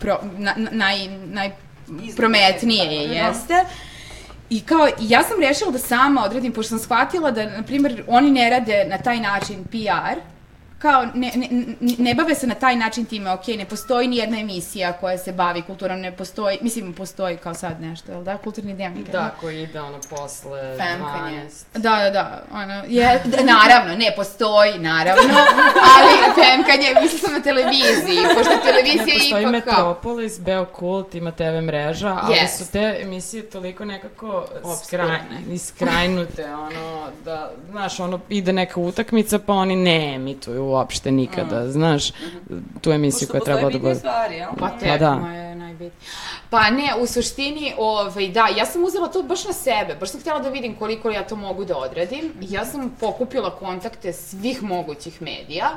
pro, na, na, naj, najprometnije je, jeste. I kao, ja sam rešila da sama odredim, pošto sam shvatila da, na primjer, oni ne rade na taj način PR, kao ne, ne, ne- ne bave se na taj način time, ok, ne postoji ni jedna emisija koja se bavi kulturom, ne postoji, mislim postoji kao sad nešto, jel da, kulturni dnevnik. Da, koji ide ono posle Femkanje. 12. Da, da, da, ono, je, d- naravno, ne postoji, naravno, ali femkanje, mislim sam na televiziji, pošto televizija Ne postoji ipak kao... Metropolis, Beokult, ima TV mreža, ali Yes. su te emisije toliko nekako skraj, Opskurne. iskrajnute, ono, da, znaš, ono, ide neka utakmica, pa oni ne emituju uopšte nikada, znaš, tu emisiju koja treba da bude. stvari, jel? Pa te, Pa da. je najbitnije. Pa ne, u suštini, ovaj, da, ja sam uzela to baš na sebe, baš sam htjela da vidim koliko ja to mogu da odradim. Ja sam pokupila kontakte svih mogućih medija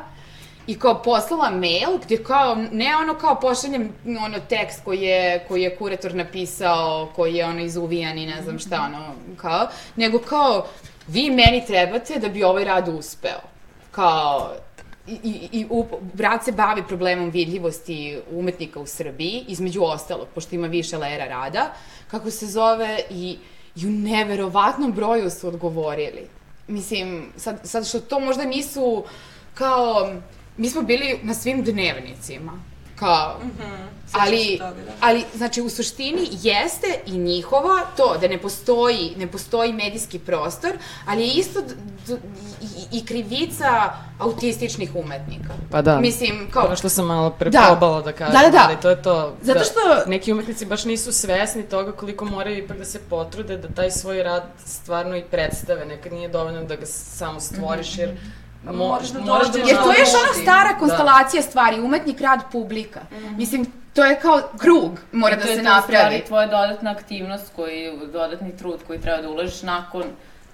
i kao poslala mail gdje kao, ne ono kao pošaljem ono tekst koji je, koji je kurator napisao, koji je ono izuvijan i ne znam šta ono, kao, nego kao, vi meni trebate da bi ovaj rad uspeo. Kao, i, i, i u, brat se bavi problemom vidljivosti umetnika u Srbiji, između ostalog, pošto ima više lera rada, kako se zove, i, i u neverovatnom broju su odgovorili. Mislim, sad, sad što to možda nisu kao, mi smo bili na svim dnevnicima, kao, ali, toga, da. ali, znači, u suštini jeste i njihova to da ne postoji, ne postoji medijski prostor, ali je isto i, i krivica autističnih umetnika. Pa da. Mislim, kao... Ono što sam malo pre Da. da kažem, Da, da, da. ali to je to. Zato da što- Neki umetnici baš nisu svesni toga koliko moraju ipak da se potrude da taj svoj rad stvarno i predstave. Nekad nije dovoljno da ga samo stvoriš, jer mo, moraš da moraš dođeš Jer to je još ona stara Da. konstelacija stvari, umetnik, rad, publika. Mislim, to je kao krug mora da to je se to napravi. stvari tvoja dodatna aktivnost, koji, dodatni trud koji treba da uložiš nakon,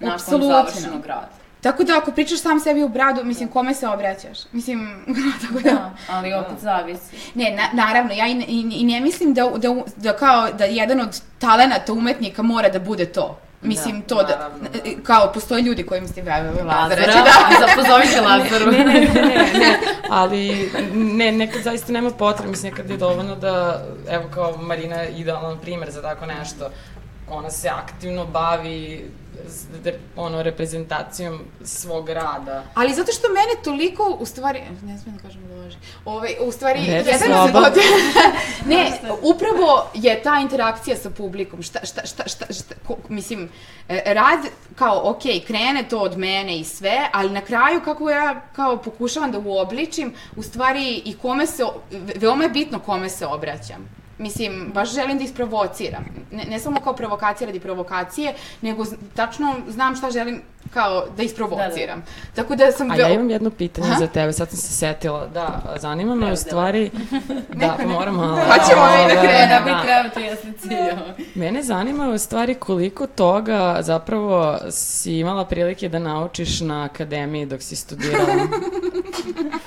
nakon završenog rada. Tako da ako pričaš sam sebi u bradu, mislim, kome se obraćaš? Mislim, tako da... Da, ali opet zavisi. Ne, na, naravno, ja i, ne- i, i ne mislim da, da, da kao da jedan od talenata umetnika mora da bude to. Mislim, to da, naravno, kao postoje ljudi koji mislim da Lazara, Lazara, će da... da. pozovite Lazaru. ne, ne, ne, ne, ali ne, nekad zaista nema potrebe, mislim, nekad je dovoljno da, evo kao Marina je idealan primer za tako nešto, ona se aktivno bavi ono, reprezentacijom svog rada. Ali zato što mene toliko, u stvari, ne smijem da kažem da laži, ovaj, u stvari, Reci jedan od, od, ne, upravo je ta interakcija sa publikom, šta, šta, šta, šta, šta ko, mislim, e, rad, kao, ok, krene to od mene i sve, ali na kraju kako ja, kao, pokušavam da uobličim, u stvari, i kome se, veoma je bitno kome se obraćam. Mislim, baš želim da isprovociram. Ne, ne samo kao provokacija radi provokacije, nego z- tačno znam šta želim kao da isprovociram. Tako da sam... A ja imam jedno pitanje Aha. za tebe, sad sam se setila. Da, zanima me u stvari... Da, pa moram malo... Pa ćemo mi da krenemo. Da bi da. treba, to cilj. Mene zanima u stvari koliko toga zapravo si imala prilike da naučiš na akademiji dok si studirala.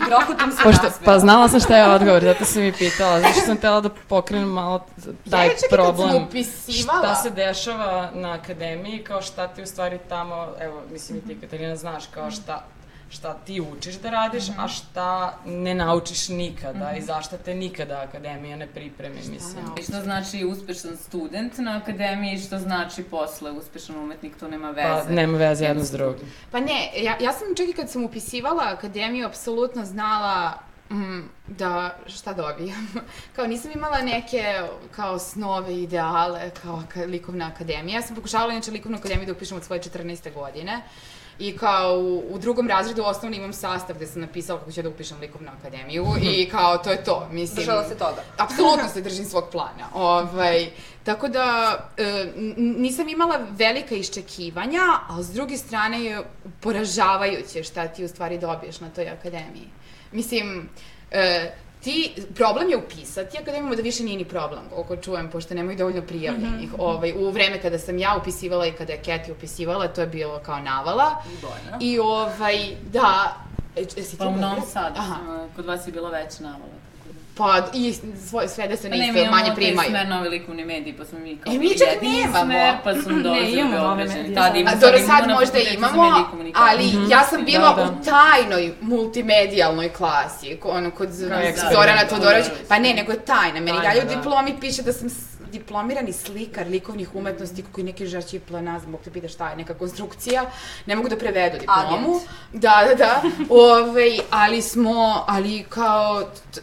Grohotom se Pošto, pa znala sam šta je odgovor, zato sam i pitala. Zato što sam htjela da pokrenem malo taj ja, čekaj, problem. Šta se dešava na akademiji, kao šta ti u stvari tamo, evo, mislim i ti Katarina znaš, kao šta, šta ti učiš da radiš, a šta ne naučiš nikada i zašto te nikada akademija ne pripremi, mislim. I što znači uspešan student na akademiji, što znači posle uspešan umetnik, to nema veze. Pa nema veze jedno s drugim. Pa ne, ja, ja sam čak i kad sam upisivala akademiju, apsolutno znala mm, da šta dobijam. kao nisam imala neke kao snove, ideale, kao ka, likovna akademija. Ja sam pokušavala inače likovnu akademiju da upišem od svoje 14. godine. I kao u, u drugom razredu osnovno imam sastav gde sam napisala kako ću da upišem likovnu akademiju i kao to je to. Mislim, Držala se toga. Apsolutno se držim svog plana. Ovaj, tako da, e, nisam imala velika iščekivanja, ali s druge strane je poražavajuće šta ti u stvari dobiješ na toj akademiji. Mislim, e, ti, problem je upisati akademiju, da više nije ni problem, koliko čujem, pošto nemaju dovoljno prijavljenih. ovaj, u vreme kada sam ja upisivala i kada je Keti upisivala, to je bilo kao navala. I ovaj, da, e, jesi ti Pa u? Novom Sadu, Aha. a, kod vas je bila već navala. Pa, i svoje, sve da se Pa ne ne, isto mi imamo manje primaju. smer novi likovni mediji, pa smo mi kao E, mi čak nemamo. smer, pa smo imamo nove Beograđani. medije, Tada sad. imamo, A dobro, sad imamo na možda imamo, medije i komunikaciju. ali ja sam bila Da, da. u tajnoj multimedijalnoj klasi, ono, kod. Zorana Da, Todorovića. da, da. Pa ne, nego je tajna. Meni dalje u da. diplomi piše da sam diplomirani slikar likovnih umetnosti koji neki žači plana, zbog te pita šta je neka konstrukcija, ne mogu da prevedu diplomu. Agent. Da, da, da. Ove, ali smo, ali kao, t-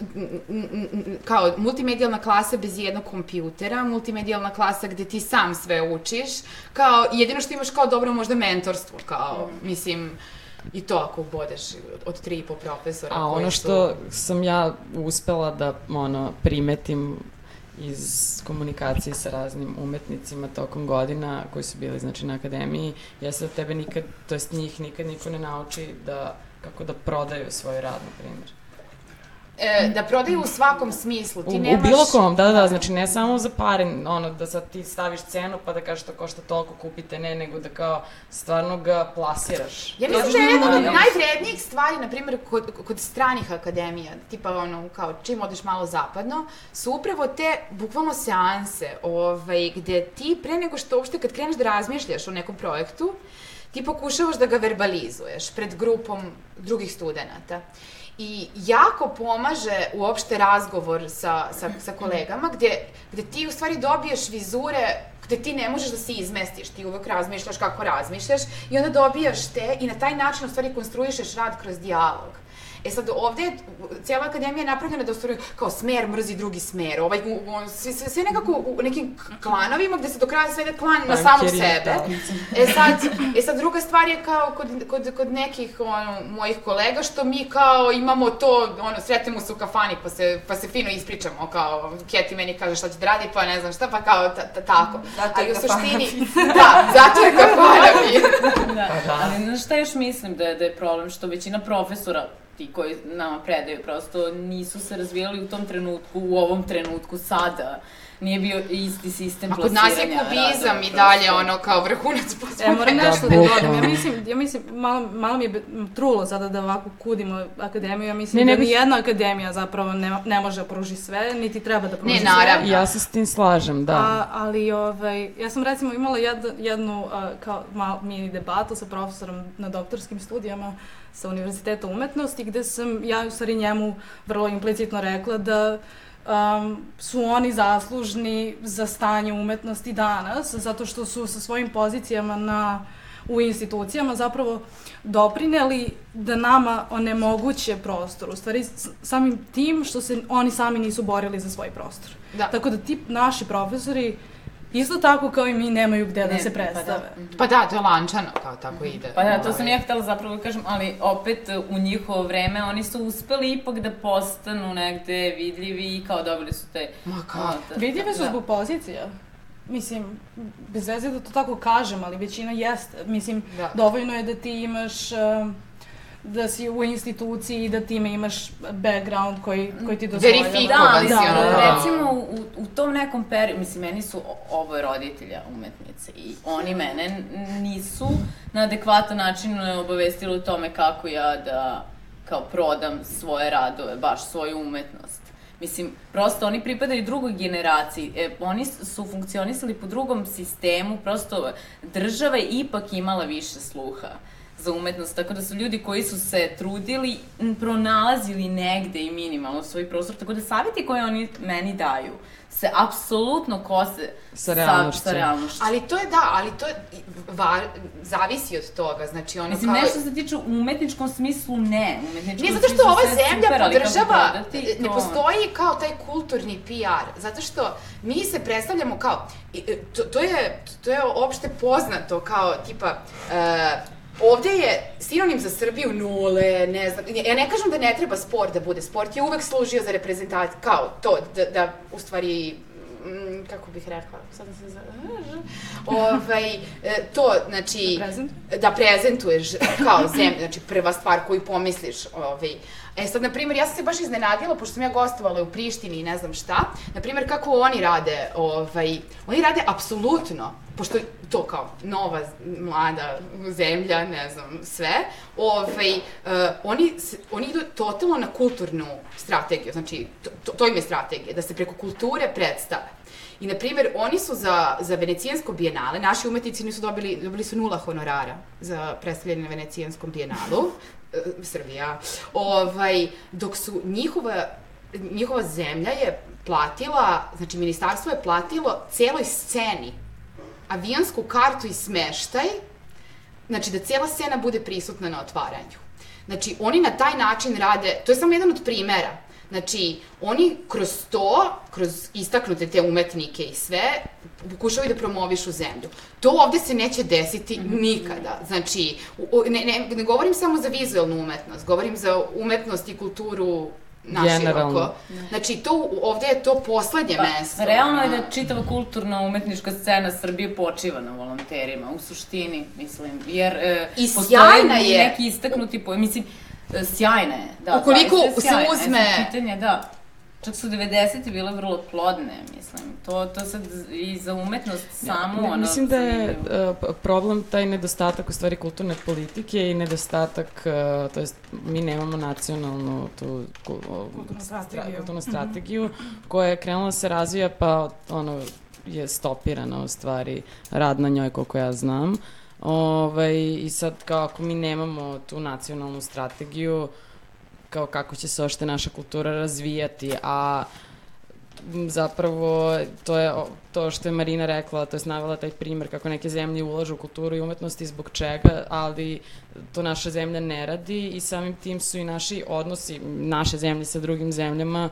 kao multimedijalna klasa bez jednog kompjutera, multimedijalna klasa gde ti sam sve učiš, kao jedino što imaš kao dobro možda mentorstvo, kao, mislim, i to ako bodeš od tri i po profesora. A koji ono su- što sam ja uspela da ono, primetim iz komunikacije sa raznim umetnicima tokom godina koji su bili znači na akademiji, jeste da tebe nikad, to jest njih nikad niko ne nauči da kako da prodaju svoj rad, na primjer. E, da prodaju u svakom smislu. Ti U, nemaš... u bilo kom, da, da, da, znači ne samo za pare, ono, da sad ti staviš cenu pa da kažeš to košta toliko, kupite, ne, nego da kao stvarno ga plasiraš. Ja mislim da je jedna od najvrednijih stvari, na primjer, kod, kod stranih akademija, tipa ono, kao čim odeš malo zapadno, su upravo te, bukvalno seanse, ovaj, gde ti pre nego što uopšte, kad kreneš da razmišljaš o nekom projektu, ti pokušavaš da ga verbalizuješ pred grupom drugih studenta. I jako pomaže uopšte razgovor sa, sa, sa kolegama, gde, gde ti u stvari dobiješ vizure gde ti ne možeš da se izmestiš, ti uvek razmišljaš kako razmišljaš i onda dobijaš te i na taj način u stvari konstruišeš rad kroz dijalog. E sad, ovde je, cijela akademija je napravljena da u stvari kao smer mrzi drugi smer, ovaj, u, u, sve, sve, sve nekako u nekim klanovima gde se do kraja svede klan na samog Pankeri, sebe. da. E sad, e sad druga stvar je kao kod, kod, kod nekih ono, mojih kolega što mi kao imamo to, ono, sretnemo se u kafani pa se, pa se fino ispričamo, kao Keti meni kaže šta će da radi pa ne znam šta, pa kao ta, ta, tako. Zato je Ali u kafana suštini, da, zato je kafana pina. Da, Pa da. ali znaš šta još mislim da je, da je problem? Što većina profesora ti koji nama predaju prosto nisu se razvijali u tom trenutku, u ovom trenutku sada. Nije bio isti sistem Ma kod plasiranja nas je kubizam radova, i dalje ono kao vrhunac E, moram Da, nešto da dodam. Ja mislim, ja mislim malo, malo mi je trulo sada da ovako kudimo akademiju. Ja mislim Ne, ne da ni jedna akademija zapravo ne, ne može da pruži sve, niti treba da pruži Ne, sve. naravno. Ja se s tim slažem, da. A, ali ovaj, ja sam recimo imala jed, jednu a, kao mal, mini debatu sa profesorom na doktorskim studijama sa Univerziteta umetnosti gde sam ja u stvari njemu vrlo implicitno rekla da um, su oni zaslužni za stanje umetnosti danas zato što su sa svojim pozicijama na u institucijama zapravo doprineli da nama onemoguće prostor. U stvari, samim tim što se oni sami nisu borili za svoj prostor. Da. Tako da ti naši profesori isto tako kao i mi nemaju gde da Ne, se pa da. predstave. Pa da, to je lančano, kao tako ide. Pa da, to sam Ovaj. ja htela zapravo da kažem, ali opet u njihovo vreme oni su uspeli ipak da postanu negde vidljivi i kao dobili su te... Ma kako? ono, da- Vidljive su da. zbog pozicija. Mislim, bez veze da to tako kažem, ali većina jeste. Mislim, Da. dovoljno je da ti imaš um, da si u instituciji i da time imaš background koji, koji ti dozvoljava. Verifikovan Da, ono, da, kao- recimo u, u tom nekom periodu, mislim, meni su oboje roditelja umetnice i oni mene nisu na adekvatan način obavestili o tome kako ja da kao prodam svoje radove, baš svoju umetnost. Mislim, prosto oni pripadaju drugoj generaciji, e, oni su funkcionisali po drugom sistemu, prosto država je ipak imala više sluha za umetnost, tako da su ljudi koji su se trudili, pronalazili negde i minimalno svoj prostor, tako da savjeti koje oni meni daju se apsolutno kose Sa realnošću. Sa, sa realnošću. Ali to je da, ali to je, va, zavisi od toga, znači ono Mislim, kao... nešto se tiče u umetničkom smislu, ne. U umetničkom Ne, zato što ova zemlja super, podržava, prodati, ne to- postoji kao taj kulturni PR, zato što mi se predstavljamo kao, e, to, to, je, to je opšte poznato kao tipa, uh, ovde je sinonim za Srbiju nule, ne znam, ja ne kažem da ne treba sport da bude, sport je uvek služio za reprezentaciju, kao to, da, da u stvari mm, kako bih rekla, sad se za... Ovaj, e, to, znači... Prezent? da prezentuješ kao zemlju, znači prva stvar koju pomisliš. Ovaj. E sad, na primjer, ja sam se baš iznenadila, pošto sam ja gostovala u Prištini i ne znam šta, na primjer, kako oni rade, ovaj, oni rade apsolutno, pošto to kao nova, mlada zemlja, ne znam, sve, ovaj, uh, oni, oni idu totalno na kulturnu strategiju, znači, to, to, im je strategija, da se preko kulture predstave. I, na primjer, oni su za, za Venecijansko bijenale, naši umetnici nisu dobili, dobili su nula honorara za predstavljanje na Venecijanskom bijenalu, e, Srbija, ovaj, dok su njihova njihova zemlja je platila, znači ministarstvo je platilo celoj sceni avijansku kartu i smeštaj, znači da cijela scena bude prisutna na otvaranju. Znači, oni na taj način rade, to je samo jedan od primera, Znači, oni kroz to, kroz istaknute te umetnike i sve, pokušavaju da promovišu zemlju. To ovde se neće desiti mm -hmm. nikada. Znači, ne, ne, ne govorim samo za vizualnu umetnost, govorim za umetnost i kulturu naširoko. Znači, to, ovde je to poslednje pa, mesto. Realno je da čitava kulturna umetnička scena Srbije počiva na volonterima, u suštini, mislim, jer e, I sjajna je. neki istaknuti, po, mislim, E, sjajna je, da. Ukoliko se uzme... Pitanje, da. Čak su 90. bile vrlo plodne, mislim. To, to sad i za umetnost samo, ne, ono... Mislim da je uh, problem taj nedostatak u stvari kulturne politike i nedostatak, uh, to jest mi nemamo nacionalnu tu kulturnu strategiju, kulturnu strategiju koja je krenula da se razvija pa ono je stopirana u stvari rad na njoj koliko ja znam. Uh, Ovaj, I sad kao ako mi nemamo tu nacionalnu strategiju, kao kako će se ošte naša kultura razvijati, a zapravo to je to što je Marina rekla, to je navela taj primer kako neke zemlje ulažu u kulturu i umetnosti zbog čega, ali to naša zemlja ne radi i samim tim su i naši odnosi naše zemlje sa drugim zemljama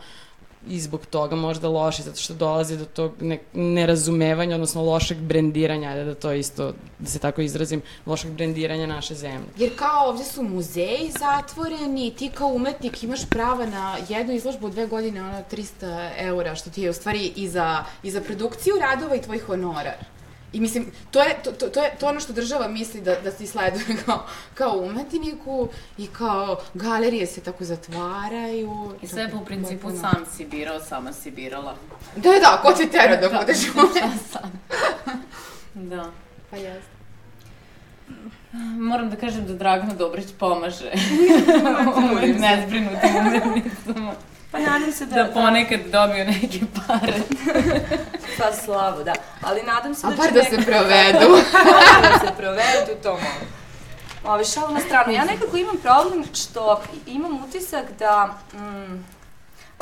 i zbog toga možda loše, zato što dolazi do tog ne, nerazumevanja, odnosno lošeg brendiranja, ajde da to isto, da se tako izrazim, lošeg brendiranja naše zemlje. Jer kao ovde su muzeji zatvoreni, ti kao umetnik imaš prava na jednu izložbu dve godine, ono 300 eura, što ti je u stvari i za, i za produkciju radova i tvoj honorar. I mislim, to je, to, to, to je to ono što država misli da, da ti sleduje kao, kao umetniku i kao galerije se tako zatvaraju. I sve po principu potpuno. sam si birao, sama si birala. Da, da, ko ti tera da, da budeš umetnik? da. Pa jeste. Moram da kažem da Dragana Dobrić pomaže ovim nezbrinutim umetnicama. Pa nadam se da... Da ponekad dobiju neke pare. pa slavo, da. Ali nadam se A da će... A da se provedu. da se provedu, to mogu. Ove, šalu na stranu. Ja nekako imam problem što imam utisak da... Mm,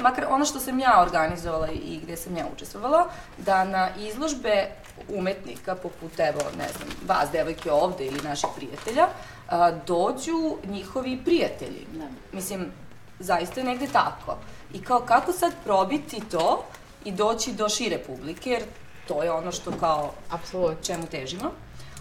makar ono što sam ja organizovala i gde sam ja učestvovala, da na izložbe umetnika, poput, evo, ne znam, vas, devojke ovde ili naših prijatelja, a, dođu njihovi prijatelji. Da. Mislim, zaista je negde tako. I kao kako sad probiti to i doći do šire publike, jer to je ono što kao Apsolutno. čemu težimo.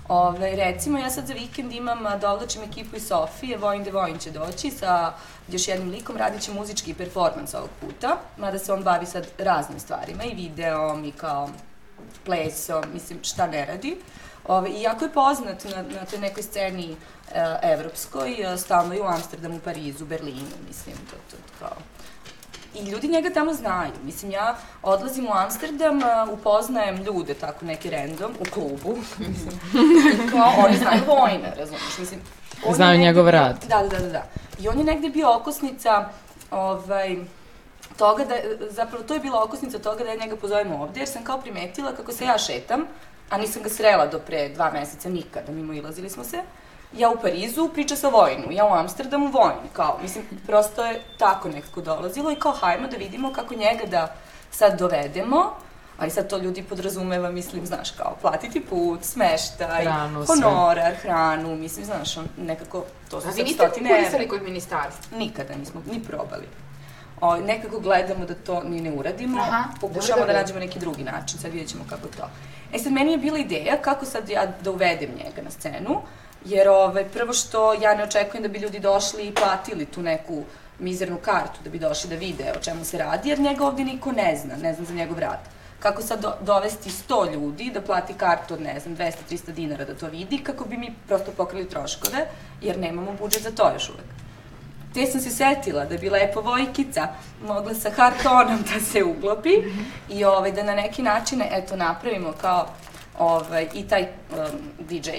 Ove, recimo, ja sad za vikend imam, dovlačim ekipu iz Sofije, Vojn de Vojn će doći sa još jednim likom, radit će muzički performans ovog puta, mada se on bavi sad raznim stvarima, i videom, i kao plesom, mislim, šta ne radi. Ove, iako je poznat na, na toj nekoj sceni e, evropskoj, e, stalno je u Amsterdamu, Parizu, Berlinu, mislim, to, to, to kao I ljudi njega tamo znaju. Mislim, ja odlazim u Amsterdam, upoznajem ljude, tako neki random, u klubu, mislim. I kao, oni znaju vojne, razumiješ, mislim. Znaju njegov rad. Da, da, da, da. I on je negde bio okosnica, ovaj, toga da, zapravo to je bila okosnica toga da ja njega pozovem ovde, jer sam kao primetila kako se ja šetam, a nisam ga srela do pre dva meseca nikada, mimo ilazili smo se, ja u Parizu priča sa vojnu, ja u Amsterdamu vojnu, kao, mislim, prosto je tako nekako dolazilo i kao, hajmo da vidimo kako njega da sad dovedemo, ali sad to ljudi podrazumeva, mislim, znaš, kao, platiti put, smeštaj, hranu, honorar, sve. hranu, mislim, znaš, on, nekako, to su sad stotine evra. A vi niste kod ministarstva? Nikada nismo, ni probali. O, nekako gledamo da to ni ne uradimo, Aha, pokušamo da, da, da nađemo neki drugi način, sad vidjet ćemo kako to. E sad, meni je bila ideja kako sad ja da uvedem njega na scenu, Jer ovaj, prvo što ja ne očekujem da bi ljudi došli i platili tu neku mizernu kartu da bi došli da vide o čemu se radi, jer njega ovde niko ne zna, ne zna za njegov rad. Kako sad do, dovesti 100 ljudi da plati kartu od, ne znam, 200-300 dinara da to vidi, kako bi mi prosto pokrili troškove, jer nemamo budžet za to još uvek. Te sam se setila da bi lepo Vojkica mogla sa hartonom da se uglobi i ovaj, da na neki način, eto, napravimo kao ovaj, i taj um, DJ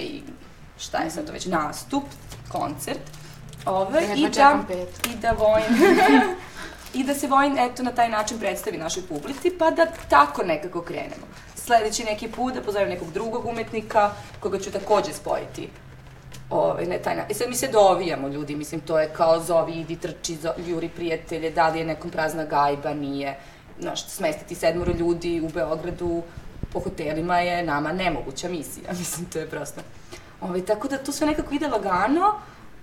šta je sad to već, nastup, koncert, ovaj, i, da, i da Vojn, i da se Vojn, eto, na taj način predstavi našoj publici, pa da tako nekako krenemo. Sledeći neki put da pozovem nekog drugog umetnika, koga ću takođe spojiti Ovaj, ne taj na... I sad mi se dovijamo ljudi, mislim, to je kao zovi, idi, trči, zo, juri prijatelje, da li je nekom prazna gajba, nije. Znaš, smestiti sedmoro ljudi u Beogradu po hotelima je nama nemoguća misija, mislim, to je prosto. Ovaj, tako da to sve nekako ide lagano,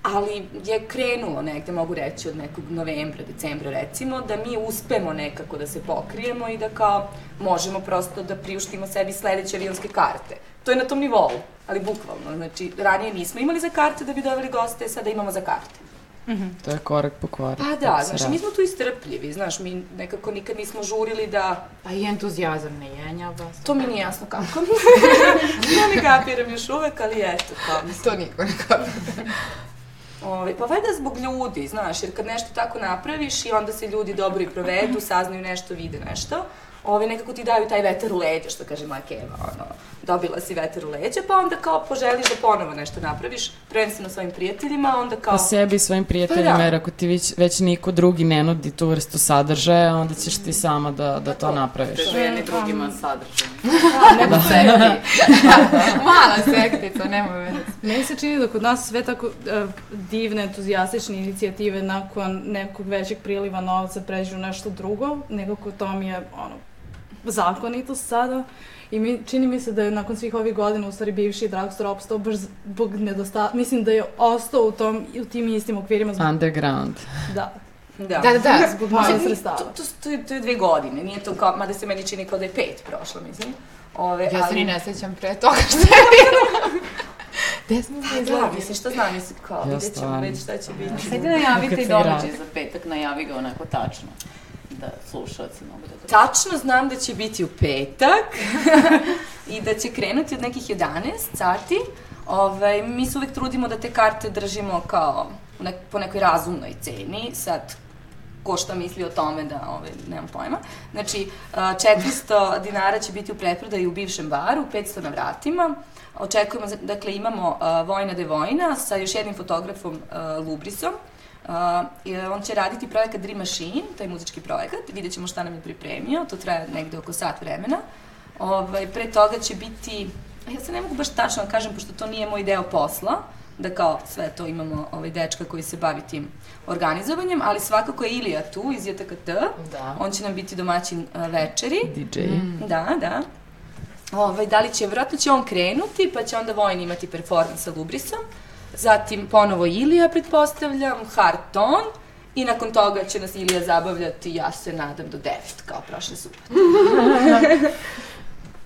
ali je krenulo negde, mogu reći, od nekog novembra, decembra recimo, da mi uspemo nekako da se pokrijemo i da kao možemo prosto da priuštimo sebi sledeće avionske karte. To je na tom nivou, ali bukvalno. Znači, ranije nismo imali za karte da bi doveli goste, sada imamo za karte. To je korak po korak. Pa da, znaš, radi. mi smo tu istrpljivi, znaš, mi nekako nikad nismo žurili da Pa i entuzijazam ne jenja vas. To mi nije jasno kako. ja ne kapiram još uvek, ali eto, kao mislim. To niko ne kao. Ove, pa valjda zbog ljudi, znaš, jer kad nešto tako napraviš i onda se ljudi dobro i provedu, saznaju nešto, vide nešto, ove, nekako ti daju taj vetar u leđa, što kaže moja keva, ono, dobila si vetar u leđa, pa onda kao poželiš da ponovo nešto napraviš, prvenstveno svojim prijateljima, onda kao... Pa sebi i svojim prijateljima, Pa da. jer ako ti već, već niko drugi ne nudi tu vrstu sadržaja, onda ćeš ti sama da, da to napraviš. Težu jedni drugima sadržaj. Nego sekti. Mala sektica, nema veze. Meni se čini da kod nas sve tako uh, divne, entuzijastične inicijative nakon nekog većeg priliva novca pređu u nešto drugo, nekako to mi je ono, zakonitost sada. I mi, čini mi se da je nakon svih ovih godina u stvari bivši drugstore opstao baš zbog nedostatka, mislim da je ostao u, tom, u tim istim okvirima zbog, Underground. da, Da. Da, da, da. zbog malo sredstava. To, to, to, je, to je dve godine, nije to kao, mada se meni čini kao da je pet prošlo, mislim. Ove, Ja se ali- ni ne sećam pre toga što je bilo. Gde smo Pa se da, izgledali? mislim, šta znam, mislim, kao, Ja vidjet ćemo već šta će biti. Hajde najavite Kad i se događaj za petak, najavi ga onako tačno. Da slušalci mogu da. Tačno znam da će biti u petak i da će krenuti od nekih 11 sati. Ovaj, mi se uvek trudimo da te karte držimo kao nek, po nekoj razumnoj ceni. Sad, ko šta misli o tome da, ovaj, nemam pojma. Znači, a, 400 dinara će biti u pretprodaji u bivšem baru, 500 na vratima. Očekujemo, dakle, imamo Vojna Devojna sa još jednim fotografom Lubrisom. Uh, i on će raditi projekat Dream Machine, taj muzički projekat, vidjet ćemo šta nam je pripremio, to traje negde oko sat vremena. Ovaj, pre toga će biti, ja se ne mogu baš tačno da kažem, pošto to nije moj deo posla, da kao sve to imamo ovaj dečka koji se bavi tim organizovanjem, ali svakako je Ilija tu iz JTKT, Da. on će nam biti domaćin uh, večeri. DJ. Da, da. Ovaj, da li će, vjerojatno će on krenuti, pa će onda Vojn imati performans sa Lubrisom. Zatim ponovo Ilija, pretpostavljam, hard ton. I nakon toga će nas Ilija zabavljati, ja se nadam, do 9, kao prošle subote.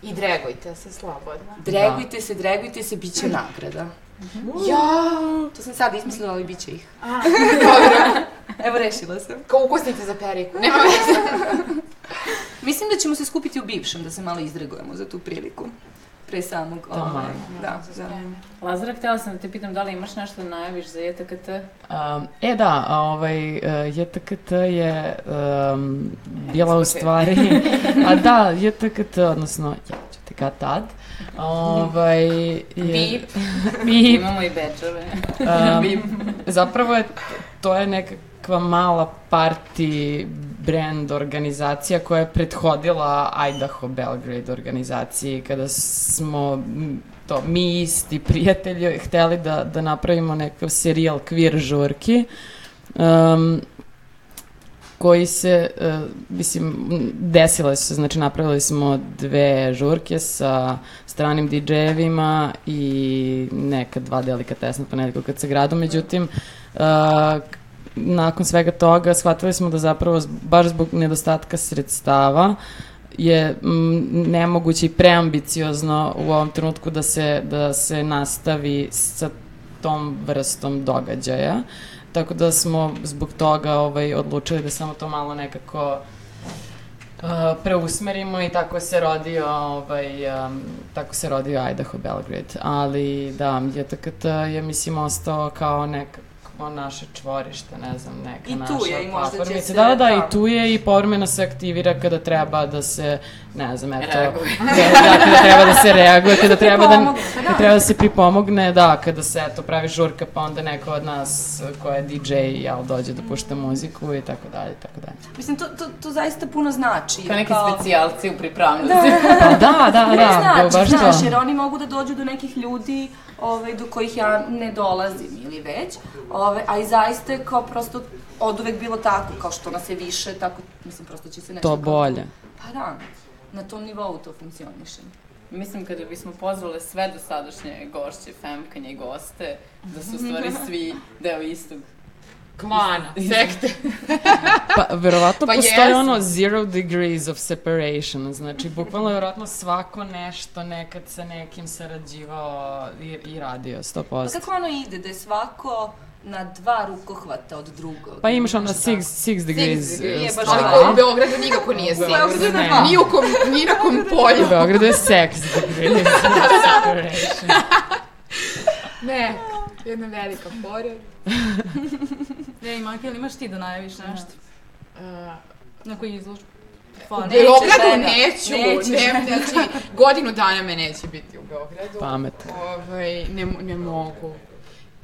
I dregujte se slobodno. Dregujte se, dregujte se, bit će nagrada. Ja! To sam sad izmislila, ali bit će ih. Dobro. Evo, rešila sam. Kao ukusnice za periku. Nema veze. Mislim da ćemo se skupiti u bivšem, da se malo izdregujemo za tu priliku. Pre samog, ovaj, da, da. Lazara, htjela sam da te pitam da li imaš nešto da najaviš za JTKT? Um, e da, ovaj, uh, JTKT je um, bila u stvari, a da, JTKT, odnosno, ja ću te kad tad, ovaj, je, Bip. Bip. Imamo i bečove. Um, zapravo je, to je nekakva mala party brand organizacija koja je prethodila Idaho Belgrade organizaciji kada smo to, mi isti prijatelji hteli da, da napravimo nekav serijal queer žurki um, koji se, uh, mislim, desile su se, znači napravili smo dve žurke sa stranim DJ-evima i neka dva delikatesna ponedjeljka kad se gradu, međutim, uh, nakon svega toga shvatili smo da zapravo baš zbog nedostatka sredstava je mm, nemoguće i preambiciozno u ovom trenutku da se, da se nastavi sa tom vrstom događaja. Tako da smo zbog toga ovaj, odlučili da samo to malo nekako uh, preusmerimo i tako se rodio ovaj, um, tako se rodio Idaho Belgrade. Ali da, JTKT je mislim ostao kao nekako naše čvorište, ne znam, neka I tu naša je i možda će platformica. se- Da, da, da, da. i tu je i povremeno se aktivira kada treba da se, ne znam, eto, Reaguje. da, da, kada treba da se reaguje, kada treba da, pa da. kada treba da se pripomogne, da, kada se, eto, pravi žurka, pa onda neko od nas ko je DJ, jel, dođe da pušta muziku i tako dalje, i tako dalje. Mislim, to, to, to zaista puno znači. Kao neki specijalci u pripravnosti. Pa da, da, Ne da, znači, baš znaš, to. jer oni mogu da dođu do nekih ljudi ovaj, do kojih ja ne dolazim ili već, ovaj, a i zaista je kao prosto od uvek bilo tako, kao što nas je više, tako, mislim, prosto će se nešto... To kao- bolje. Pa da, na tom nivou to funkcioniše. Mislim, kada bismo pozvale sve dosadašnje gošće, femkanje i goste, da su u stvari svi deo istog Klana, sekte. Pa, verovatno Pa postoji jesmo. ono zero degrees of separation, znači, bukvalno verovatno svako nešto nekad sa nekim sarađivao i, i radio, 100%. Pa kako ono ide, da je svako na dva rukohvata od drugog. Pa imaš ono Nešto six, six degrees. degrees, je uh, baš Ali stvari. ko u Beogradu nikako nije sigurno. Beogradu nema. Ni u kom, ni na kom polju. U Beogradu je sex degrees. Ne, jedna velika pored. Ne, Maki, ali imaš ti da najaviš nešto? Uh, Neku izložbu? u Fora. Beogradu neću, Neće ne, znači, godinu dana me neće biti u Beogradu. Pametno. Ovaj, ne, ne mogu.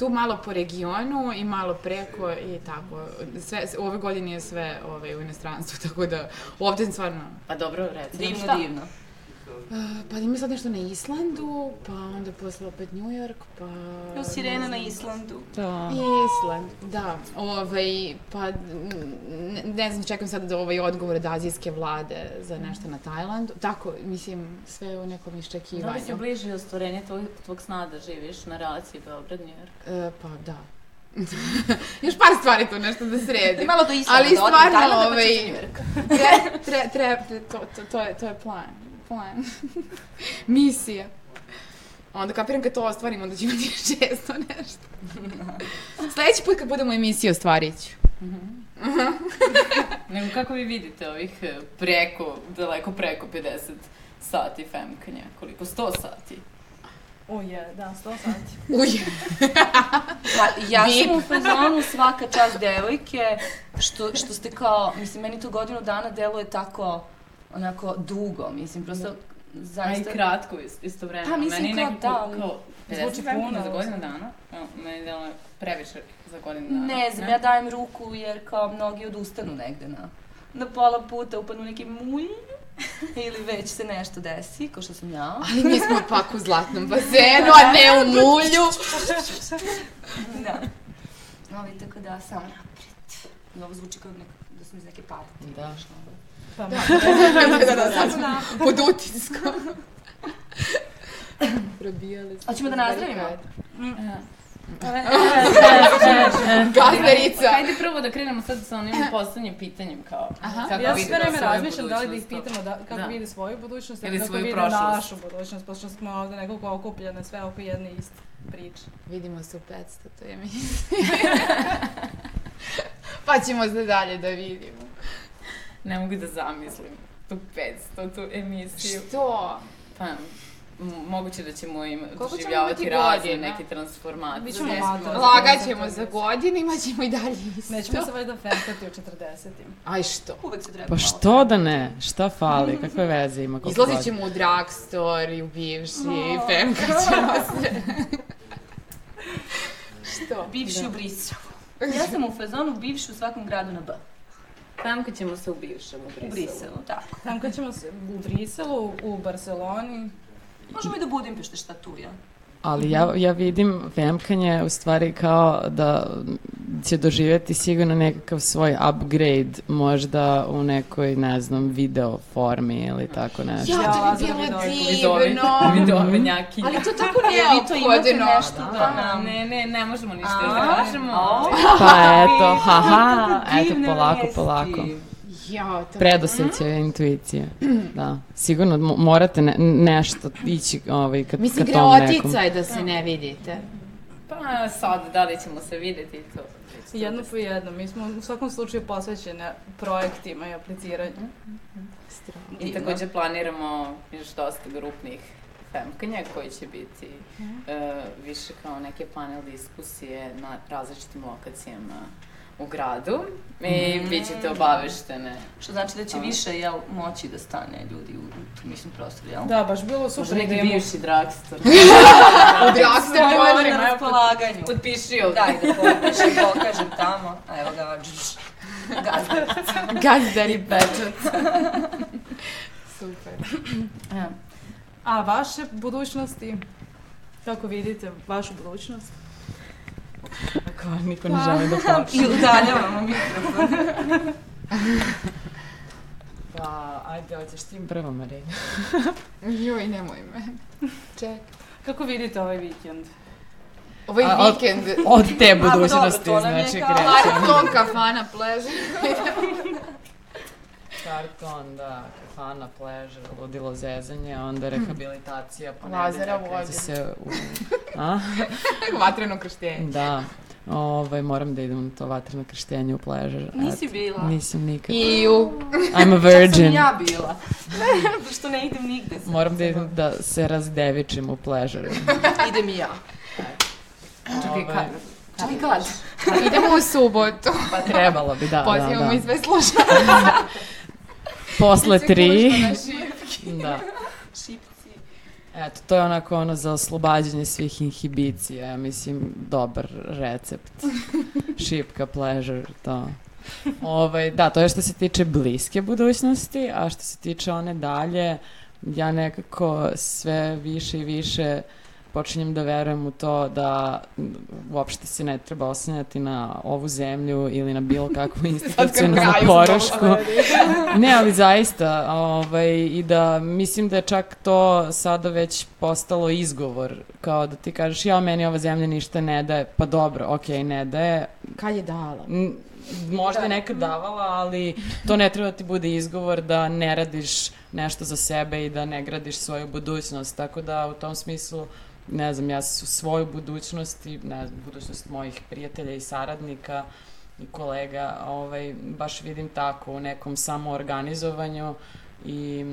Tu malo po regionu i malo preko i tako. Sve, ove godine je sve ovaj, u inostranstvu, tako da ovde stvarno... Pa dobro, reci. nam Divno, šta. divno. Pa ima sad nešto na Islandu, pa onda posle opet New York, pa... Evo sirena na Islandu. Da. Island, da. Ovaj, pa, ne, ne znam, čekam sad da ovaj odgovor od azijske vlade za nešto na Tajlandu. Tako, mislim, sve u nekom Da li se iščekivanju. bliži ostvarenje tvog, tvog sna da živiš na relaciji Beograd-New York? E, pa, da. Još par stvari tu nešto da sredi. Malo do Islanda, Ali da stvarno, pa ovaj, tre, tre, tre, to, to, to, je, to je plan. Plan. Misija. Onda kapiram kad to ostvarimo da ćemo ti često nešto. Sledeći put kad budemo emisiju ostvarit ću. Nego kako vi vidite ovih e, preko, daleko preko 50 sati femkanja? Koliko? 100 sati? O je, da, 100 sati. Uj. Pa, ja Vip. sam u fazonu svaka čast devojke, što, što ste kao, mislim, meni to godinu dana deluje tako, onako, dugo, mislim, prosto, A i zaista... kratko is- istovremeno. Pa, mislim meni kao, nekako, da, kao 50 Zvuči femkanja puno, za godinu dana. Evo, meni deluje previše za godinu dana. Ne znam, ja dajem ruku jer kao mnogi odustanu negde na, na pola puta, upadnu neki mulj ili već se nešto desi, kao što sam ja. Ali mi smo pak u zlatnom bazenu, a ne u mulju. Da. Ali tako da, samo napred. I ovo zvuči kao neka, da sam iz neke partije. Da. Pa, da, da, da, sad smo pod utiskom. Probijali smo. Hoćemo da nazdravimo? Gazdarica. Hajde prvo da krenemo sad sa onim poslednjim pitanjem kao Aha. kako ja sve vreme razmišljam da li da ih pitamo da, kako Da. vide svoju budućnost Ili kako svoju vide prošlost. našu budućnost, pošto smo ovde nekako okupljene sve oko jedne iste priče. Vidimo se u 500, to je mi. pa ćemo se dalje da vidimo. Ne mogu da zamislim tu 500, tu emisiju. Što? Pa, moguće da ćemo im Koliko ćemo doživljavati imati razne neke transformacije. Lagat ćemo za godine, imat ćemo i dalje isto. Nećemo se valjda femkati u 40-im. Aj što? Uvek se treba Pa što da ne? Šta fali? Kakve veze ima? Izlazit ćemo u drugstore i u bivši i femkat ćemo se. što? Bivši u Briselu. Ja sam u fazonu bivši u svakom gradu na B. Tamka ćemo se u bivšem u U Briselu. Briselu, tako. Femkat ćemo se u Briselu, u Barceloni. Možemo i do Budimpešte, šta tu, ja? Ali ja, ja vidim femkanje u stvari kao da će doživjeti sigurno nekakav svoj upgrade, možda u nekoj, ne znam, video formi ili tako nešto. Ja, to bi bilo divno. vidovinjakinja. Ali to tako Vi to imate neophodno. nešto da nam... Ne, ne, ne možemo ništa da kažemo. Pa eto, haha, eto, polako, polako. Ja, to... Predosjećaj intuicije. Da, sigurno mo- morate ne, nešto ići ovaj, kad, Mislim, kad tom nekom. greotica je da se ne vidite. Pa sad, da li ćemo se videti i to. Jedno po jedno. Mi smo u svakom slučaju posvećene projektima i apliciranju. I takođe planiramo još dosta grupnih femkanja koji će biti e, više kao neke panel diskusije na različitim lokacijama u gradu i bit ćete obaveštene. Što znači da će A. više, jel, moći da stane ljudi u, u tu mislim prostoru, jel? Da, baš bilo Možda super neki da imamo- bivši drugstore Ovo je možemo. na raspolaganju. Potpiši ovde. Daj da potpišem, pokažem tamo. A evo ga, džš, gazdarica. Gazdari pečat. Super. A vaše budućnosti? Kako vidite vašu budućnost? Ako niko ne želi da počne. I udaljavamo mikrofon. Pa, ajde, hoćeš ti prvo, Marina. Joj, nemoj me. Ček. Kako vidite ovaj vikend? Ovaj A, od- vikend. Od te budućnosti, znači, kao- krećemo. Karton kafana pleže. Karton, da, kafana, pleža, ludilo zezanje, onda rehabilitacija, Lazara ponedeljak, vodi. kreće se u... A? Vatreno krštenje. Da, ovaj, moram da idem na to vatreno krštenje u pleža. Nisi bila. Nisam nikad. Iju. I'm a Čak sam virgin. i ja bila. Što ne idem nigde. sad. Moram da idem da se razdevičim u pležaru. Idem i ja. Čekaj, Ovaj, kad? Čekaj, kad? Idemo u subotu. Pa trebalo bi, da, da, Pozivamo da. i sve. Posle tri. Da. Šipci. Eto, to je onako ono za oslobađanje svih inhibicija, ja mislim, dobar recept. Šipka, pleasure, to. Ovaj, da, to je što se tiče bliske budućnosti, a što se tiče one dalje, ja nekako sve više i više počinjem da verujem u to da uopšte se ne treba oslanjati na ovu zemlju ili na bilo kakvu institucionalnu kraju porušku. Ne, ali zaista, ovaj, i da mislim da je čak to sada već postalo izgovor, kao da ti kažeš, ja, meni ova zemlja ništa ne daje, pa dobro, okej, ne daje, Kad je dala? N- možda je nekad davala, ali to ne treba da ti bude izgovor da ne radiš nešto za sebe i da ne gradiš svoju budućnost, tako da u tom smislu ne znam, ja svoju budućnost i ne znam, budućnost mojih prijatelja i saradnika i kolega, ovaj, baš vidim tako u nekom samoorganizovanju i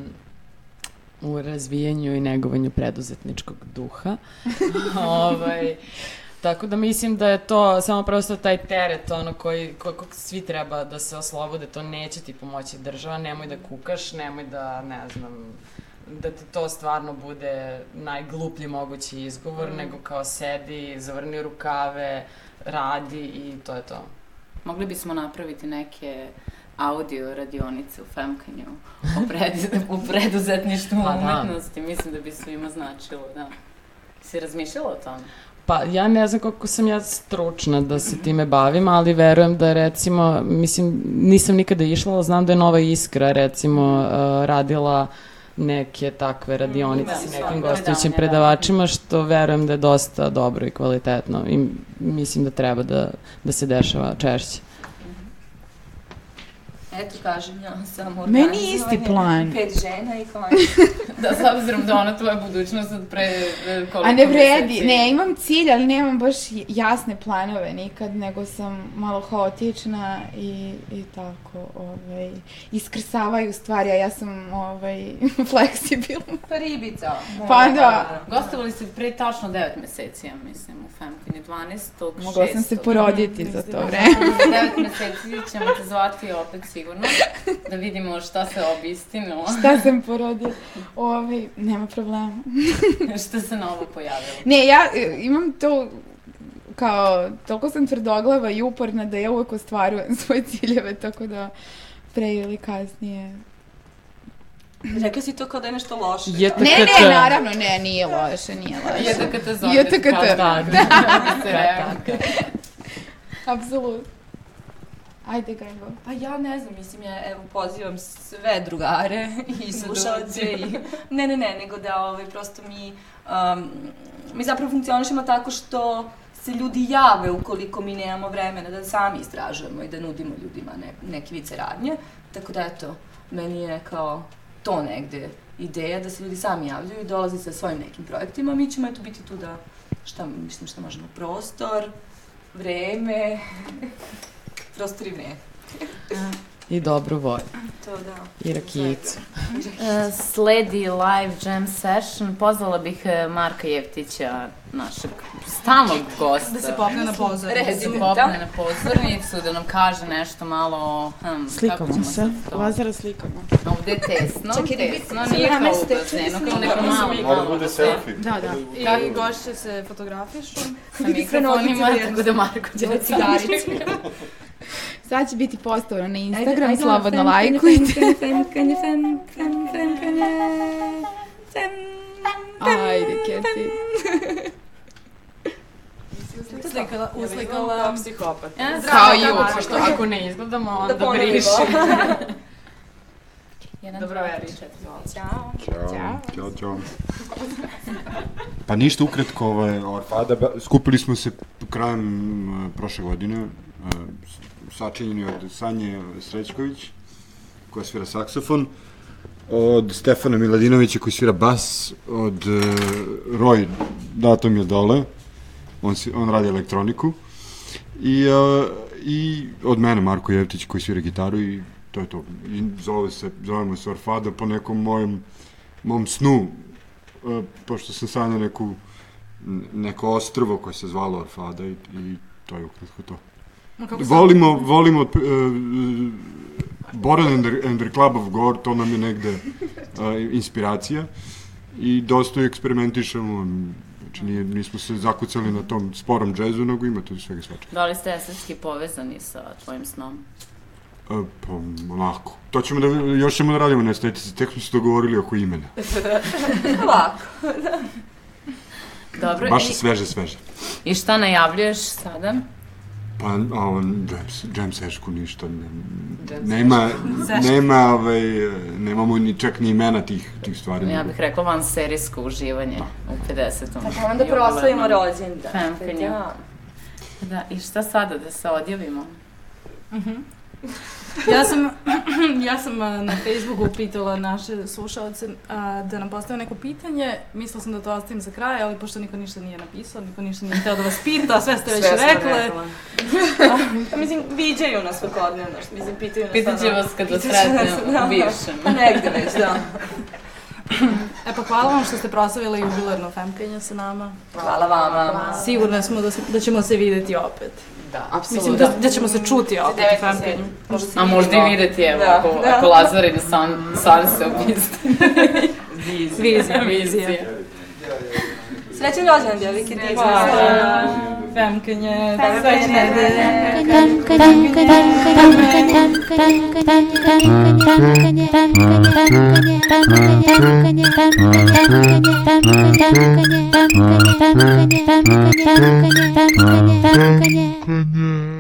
u razvijanju i negovanju preduzetničkog duha. ovaj, tako da mislim da je to samo prosto taj teret ono koji, koji, kog svi treba da se oslobode, to neće ti pomoći država, nemoj da kukaš, nemoj da, ne znam, da ti to stvarno bude najgluplji mogući izgovor, Mm. nego kao sedi, zavrni rukave, radi i to je to. Mogli bismo napraviti neke audio radionice u Femkanju o, pred, u preduzetništvu Pa da. umetnosti. Mislim da bi svima značilo, da. Si razmišljala o tome? Pa ja ne znam koliko sam ja stručna da se time bavim, ali verujem da recimo, mislim, nisam nikada išla, ali znam da je Nova Iskra recimo uh, radila neke takve radionice sa nekim gostujućim da. predavačima, što verujem da je dosta dobro i kvalitetno i mislim da treba da, da se dešava češće. Eto, kažem ja, samo Meni je isti plan. Pet žena i konj. Da, s obzirom da ona tvoja budućnost od pre e, koliko A ne vredi, meseci. ne, imam cilj, ali nemam baš jasne planove nikad, nego sam malo haotična i, i tako, ovaj, iskrsavaju stvari, a ja sam, ovaj, fleksibilna. Pa ribica. Pa da. Gostovali ste pre tačno 9 meseci, ja mislim, u Femkanju 12. Mogla sam se 6.. poroditi za to vreme. Za 9 meseci ćemo te zvati opet sigurno, da vidimo šta se obistino, Šta sam porodila? Ovaj, nema problema. šta se novo pojavilo. Ne, ja e, imam to kao, toliko sam tvrdoglava i uporna da ja uvek ostvarujem svoje ciljeve, tako da pre ili kasnije. Rekla si to kao da je nešto loše. Je kao. Ne, ne, naravno, ne, nije loše, nije loše. JTKT zove. JTKT. Da, da, da. Apsolutno. Ajde, Gajbo. Pa ja ne znam, mislim, ja evo pozivam sve drugare i slušalce i... Ne, ne, ne, nego da ovaj, prosto mi... Um, mi zapravo funkcionišemo tako što se ljudi jave ukoliko mi nemamo vremena da sami istražujemo i da nudimo ljudima ne, neke vice radnje. Tako da, eto, meni je kao to negde ideja da se ljudi sami javljaju i dolazi sa svojim nekim projektima. Mi ćemo eto biti tu da, šta, mislim, šta možemo, prostor, vreme, prostor i vreme. I dobru volju. To da. I rakijicu. E, Sledi live jam session. Pozvala bih e, Marka Jevtića, našeg stalnog gosta. Da se popne na pozornicu. Da se popne na pozornicu, da nam kaže nešto malo o... Hm, kako Slikamo ćemo se. Lazara slikamo. Ovde je tesno, Čekaj, da tesno, nije kao u bazenu, kao neko malo, Mora da bude selfie. Da, da. I gošće se fotografišu. Sa mikrofonima, tako da Marko će da cigaricu. Sad će biti postavljeno na Instagram, ajde, ajde, slobodno lajkujte. Ajde, Keti. Uslikala, uslikala. Kao psihopat. Ja, Kao i uopšte, što ako ne izgledamo, onda da briši. Jedan, Dobro večer. Ćao. Ćao. Ćao, ćao. Pa ništa ukratko, ovaj, Orfada, skupili smo se krajem prošle godine, sačinjeni od Sanje Srećković, koja svira saksofon, od Stefana Miladinovića koji svira bas, od uh, Roy, dato mi je dole, on, si, on radi elektroniku, i, uh, i od mene Marko Jevtić koji svira gitaru i to je to. I zove se, zovemo se Orfada po nekom mojem, mom snu, uh, pošto sam sanjao neku, neko ostrvo koje se zvalo Orfada i, i to je ukratko to. Volimo, volimo uh, Boran and the, and the Club of Gore, to nam je negde uh, inspiracija i dosta eksperimentišemo, znači nije, nismo se zakucali na tom sporom džezu, nego ima tu svega svačega. Da li ste estetski povezani sa tvojim snom? Uh, pa, onako. To ćemo da, još ćemo da radimo na estetici, tek smo se dogovorili oko imena. Ovako. Dobro, Baš i, sveže, sveže. i šta najavljuješ sada? Pa, a on, jam, jam sešku ništa, ne, Jam nema, nema, ovaj, nemamo ni čak ni imena tih, tih stvari. Ja bih rekla van serijsko uživanje u 50. Tako onda proslavimo rođendan. Femkanju. Da. Da, i šta sada, da se odjavimo? Ja sam, ja sam a, na Facebooku pitala naše slušalce a, da nam postave neko pitanje. Mislila sam da to ostavim za kraj, ali pošto niko ništa nije napisao, niko ništa nije hteo da vas pita, sve ste već Sve rekle. rekla. Pa mislim, viđaju nas svakodnevno, što mislim, pitaju nas. Pitaće vas kad vas sretne da. u bivšem. Pa negde već, da. E pa hvala vam što ste proslavili jubilarno femkanje sa nama. Hvala vama. Sigurna smo da, da ćemo se videti opet. Da, Mislim apsolutno. da, da ćemo se čuti opet u femkanju. A možda i videti, evo, Da, ako, da. ako Lazarin san, san se obisti. Vizija, vizija. Srećan rođendan, djevike, ti Hvala. Femme que nie Femme que nie